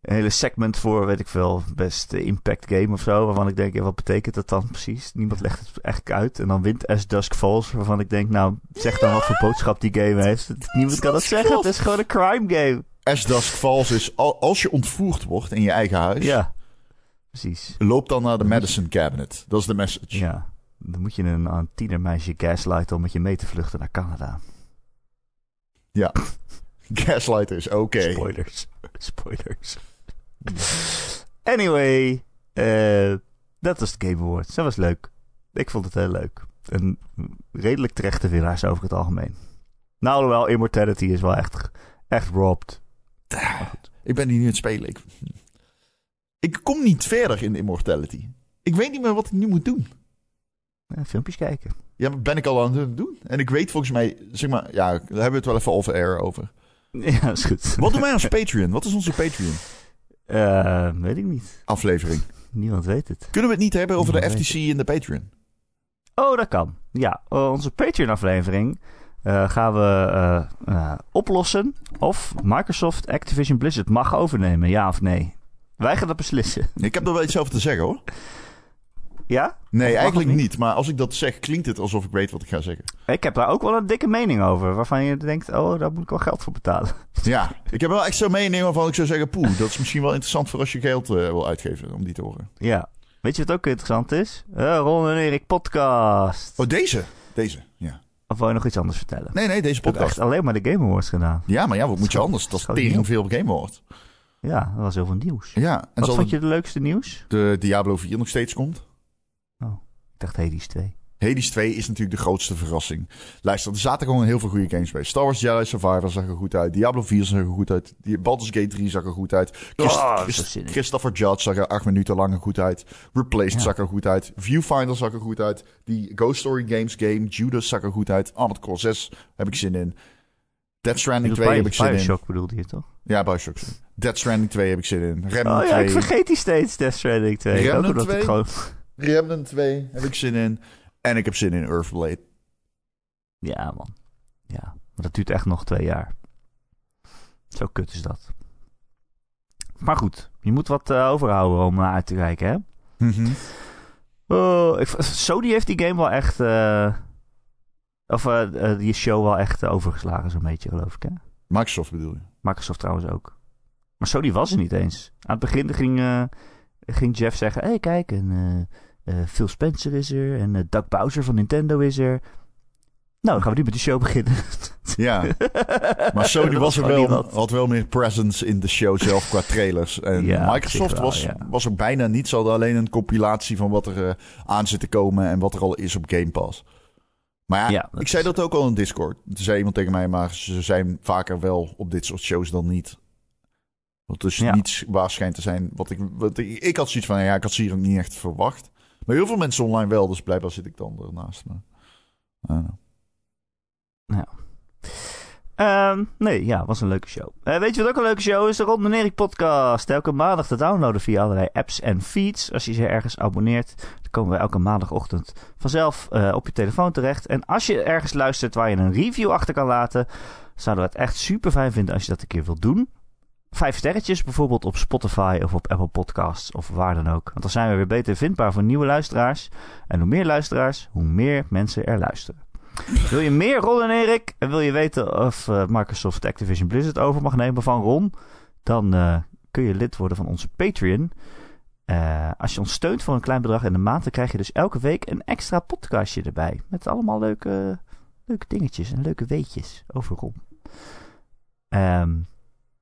een hele segment voor, weet ik veel, best impact game of zo. Waarvan ik denk, ja, wat betekent dat dan precies? Niemand legt het eigenlijk uit. En dan wint As Dusk Falls, waarvan ik denk, nou, zeg dan wat voor boodschap die game heeft. Niemand kan dat zeggen. Het is gewoon een crime game. As Dusk Falls is, al- als je ontvoerd wordt in je eigen huis, Ja, precies. loop dan naar de Madison Cabinet. Dat is de message. Ja, dan moet je een, een tienermeisje gaslighten om met je mee te vluchten naar Canada. Gaslighter is oké. Spoilers. Spoilers. anyway, eh, dat was de Game Awards. Dat was leuk. Ik vond het heel leuk. En redelijk terechte winnaars over het algemeen. Nou, alhoewel, Immortality is wel echt, echt robbed. Ik ben hier nu aan het spelen. Ik, ik kom niet verder in Immortality. Ik weet niet meer wat ik nu moet doen. Ja, filmpjes kijken. Ja, maar ben ik al aan het doen. En ik weet volgens mij, zeg maar, ja, daar hebben we het wel even over air over. Ja, dat is goed. Wat doen wij als Patreon? Wat is onze Patreon Eh, weet ik niet. aflevering? Niemand weet het. Kunnen we het niet hebben over de FTC in de Patreon? Oh, dat kan. Ja, onze Patreon-aflevering eh, gaan we eh, eh, oplossen of Microsoft Activision Blizzard mag overnemen, ja of nee. Wij gaan dat beslissen. Ik heb er wel iets over te zeggen hoor. Ja? Nee, eigenlijk niet? niet? Maar als ik dat zeg, klinkt het alsof ik weet wat ik ga zeggen. Ik heb daar ook wel een dikke mening over, waarvan je denkt, oh, daar moet ik wel geld voor betalen. Ja, ik heb wel echt zo'n mening waarvan ik zou zeggen, poeh, dat is misschien wel interessant voor als je geld wil uitgeven om die te horen. Ja. Weet je wat ook interessant is? Eh Ron en Erik podcast. Oh, deze? Deze, ja. Of wil je nog iets anders vertellen? Nee, nee, deze Ik heb podcast. echt alleen maar de Game Awards gedaan. Ja, maar ja, wat moet je anders? Dat is op. veel Game Award. Ja, dat was heel veel nieuws. Ja, en Wat vond je de leukste nieuws? de Diablo 4 nog steeds komt? Ik dacht Hades 2. Hades 2 is natuurlijk de grootste verrassing. Luister, er zaten gewoon heel veel goede games bij. Star Wars Jedi Survivor zag er goed uit. Diablo 4 zag er goed uit. Baldur's Gate 3 zag er goed uit. Christ- Oh, Christ- in. Christopher Judge zag er acht minuten lang goed uit. Replaced Ja. zag er goed uit. Viewfinder zag er goed uit. Die Ghost Story Games game, Judas zag er goed uit. Armored Core 6 heb ik zin in. Dead Stranding 2 heb ik zin in. Bioshock bedoelde je toch? Ja, Bioshock. Dead Stranding 2 heb ik zin in. Remnant Oh ja, 2. ik vergeet die steeds, Death Stranding 2. Remnant ook omdat 2? ik gewoon... Remnant 2 heb ik zin in. En ik heb zin in Earthblade. Ja, man. Ja, maar dat duurt echt nog twee jaar. Zo kut is dat. Maar goed, je moet wat eh, overhouden om naar uit te kijken, hè? Mhm. Oh, ik, Sony heeft die game wel echt... eh, of eh, eh, die show wel echt eh, overgeslagen, zo'n beetje, geloof ik, hè? Microsoft bedoel je? Microsoft trouwens ook. Maar Sony was er niet eens. Aan het begin ging, eh, ging Jeff zeggen... Hé, hey, kijk, en, eh, eh, Phil Spencer is er. En eh, Doug Bowser van Nintendo is er. Nou, dan gaan we nu met de show beginnen. Ja, maar Sony Dat was er wel, niemand. had wel meer presence in de show zelf qua trailers. En Ja, Microsoft wel, was, ja. was er bijna niet. Ze hadden alleen een compilatie van wat er eh, aan zit te komen en wat er al is op Game Pass. Maar ja, ik zei dat ook al in Discord. Toen zei iemand tegen mij, maar ze zijn vaker wel op dit soort shows dan niet. Wat dus niets waar schijnt te zijn. Wat ik, wat ik, ik had zoiets van, ja, ik had ze hier ook niet echt verwacht. Maar heel veel mensen online wel, dus blijkbaar zit ik dan ernaast. Maar, don't know. Ehm, nee, ja, was een leuke show. Eh, weet je wat ook een leuke show is? De Ron Erik podcast. Elke maandag te downloaden via allerlei apps en feeds. Als je ze ergens abonneert, dan komen we elke maandagochtend vanzelf eh, op je telefoon terecht. En als je ergens luistert waar je een review achter kan laten, zouden we het echt super fijn vinden als je dat een keer wilt doen. Vijf sterretjes bijvoorbeeld op Spotify of op Apple Podcasts of waar dan ook. Want dan zijn we weer beter vindbaar voor nieuwe luisteraars. En hoe meer luisteraars, hoe meer mensen er luisteren. Wil je meer Ron en Erik? En wil je weten of uh, Microsoft Activision Blizzard over mag nemen van Ron? Dan uh, kun je lid worden van onze Patreon. Uh, als je ons steunt voor een klein bedrag in de maand, dan krijg je dus elke week een extra podcastje erbij. Met allemaal leuke, leuke dingetjes en leuke weetjes over Ron. Um,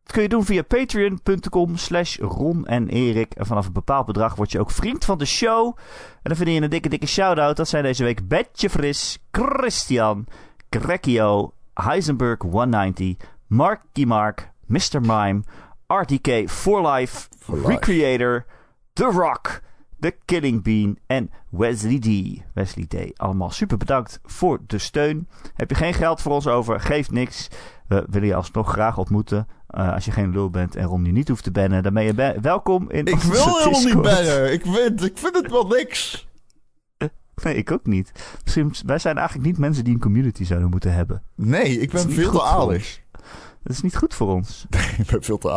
dat kun je doen via patreon.com slash Ron en Erik. En vanaf een bepaald bedrag word je ook vriend van de show. En dan vind je een dikke, dikke shout-out. Dat zijn deze week Betje Fris, Christian, Grekio, Heisenberg 190, Marky Mark, Mr. Mime, RTK For Life, For Life. Recreator, The Rock, The Killing Bean en Wesley D. Wesley D. Allemaal super bedankt voor de steun. Heb je geen geld voor ons over? Geeft niks. We willen je alsnog graag ontmoeten. Uh, als je geen lul bent en Ron je niet hoeft te bannen, dan ben je be welkom in Ik wil helemaal niet bannen. Ik vind, ik vind het wel niks. Nee, ik ook niet. Misschien, wij zijn eigenlijk niet mensen die een community zouden moeten hebben. Nee, ik ben veel te aardig. Dat is niet goed voor ons. ik ben veel te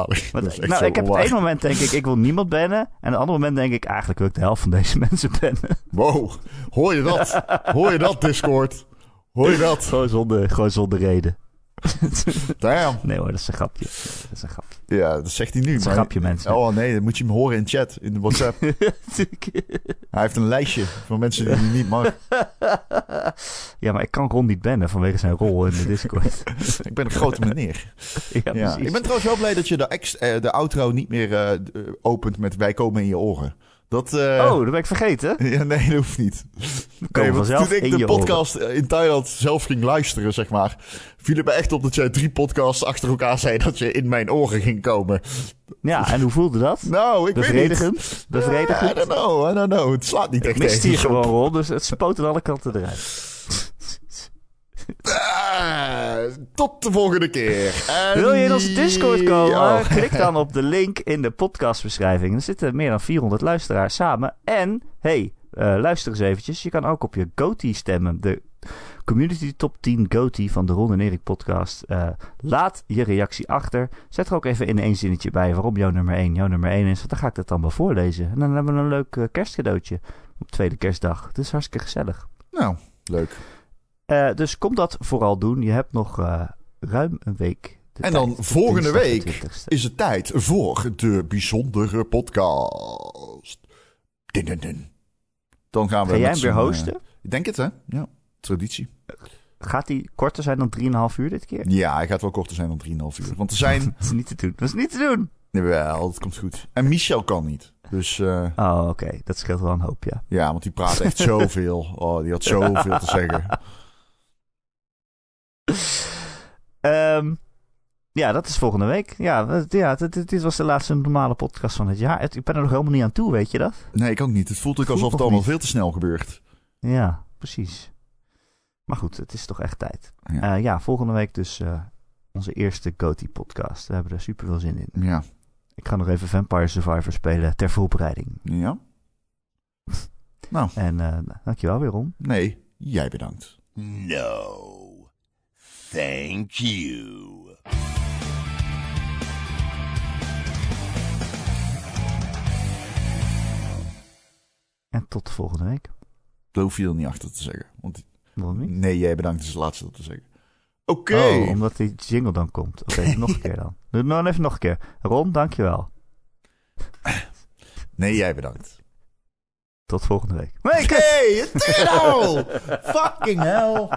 echt nou, ik heb op één moment denk ik, ik wil niemand bannen. En op een ander moment denk ik, eigenlijk wil ik de helft van deze mensen bannen. Wow, hoor je dat? hoor je dat, Discord? Hoor je dat? gewoon, zonder, gewoon zonder reden. Damn. Nee hoor, dat is een grapje. Dat is een grapje. Ja, dat zegt hij nu. Dat is een maar- grapje, mensen. Oh nee, dan moet je hem horen in chat, in de WhatsApp. Hij heeft een lijstje van mensen die hij niet mag. ja, maar ik kan Ron niet bannen vanwege zijn rol in de Discord. Ik ben een grote meneer. ja, Ja. precies. Ik ben trouwens wel blij dat je de, ex, eh, de outro niet meer eh, opent met wij komen in je oren. Dat, eh, Oh, dat ben ik vergeten. Ja, nee, dat hoeft niet. Nee, want toen ik de podcast in Thailand zelf ging luisteren, zeg maar, viel het me echt op dat jij drie podcasts achter elkaar zei dat je in mijn oren ging komen. Ja, en hoe voelde dat? Nou, ik weet niet. Bevredigend? Bevredigend? I don't know, I don't know. Het slaat niet Ik echt mist tegen hier gewoon rol, dus het spoot aan alle kanten eruit. Tot de volgende keer. En Wil je in onze Discord komen? Oh. Klik dan op de link in de podcastbeschrijving. Er zitten meer dan 400 luisteraars samen. En, hey, eh, luister eens eventjes. Je kan ook op je GOTY stemmen. De Community Top 10 GOTY van de Ron en Erik podcast. Eh, laat je reactie achter. Zet er ook even in één zinnetje bij waarom jouw nummer 1 jouw nummer 1 is. Want dan ga ik dat dan wel voorlezen. En dan hebben we een leuk eh, kerstcadeautje op tweede kerstdag. Het is hartstikke gezellig. Nou, leuk. Eh, dus kom dat vooral doen. Je hebt nog eh, ruim een week. de En dan tijd. Volgende week 20ste. is het tijd voor de bijzondere podcast. Din, din, din. Dan gaan we Ga jij hem weer zo'n, hosten? eh, ik denk het, hè? Ja, traditie. Gaat die korter zijn dan 3,5 uur dit keer? Ja, hij gaat wel korter zijn dan 3,5 uur. Want er zijn... Dat is niet te doen. Dat is niet te doen. Jawel, dat komt goed. En Michel kan niet. Dus eh, Oh, oké. Dat scheelt wel een hoop, ja. ja, want die praat echt zoveel. Oh, die had zoveel te zeggen. Ehm, ja, dat is volgende week. Ja, ja dit, dit- was de laatste normale podcast van het jaar. Het- ik ben er nog helemaal niet aan toe, weet je dat? Nee, ik ook niet. Het voelt ook alsof het allemaal niet. veel te snel gebeurt. Ja, precies. Maar goed, het is toch echt tijd. Ja. Eh, ja, volgende week dus eh, onze eerste GOTY podcast. We hebben er super veel zin in. Ja. Ik ga nog even Vampire Survivor spelen ter voorbereiding. Ja? Nou, En eh, dankjewel weer, Ron. nee. Jij bedankt. No. Thank you. En tot de volgende week. Daar hoef je er niet achter te zeggen. Want Waarom niet? nee, jij bedankt is het laatste dat te zeggen. Oké. Oh, omdat die jingle dan komt. Oké, nog een keer dan. Doe nou even nog een keer. Ron, dankjewel. Nee, jij bedankt. Tot volgende week. Oké, het is nou! Fucking hell.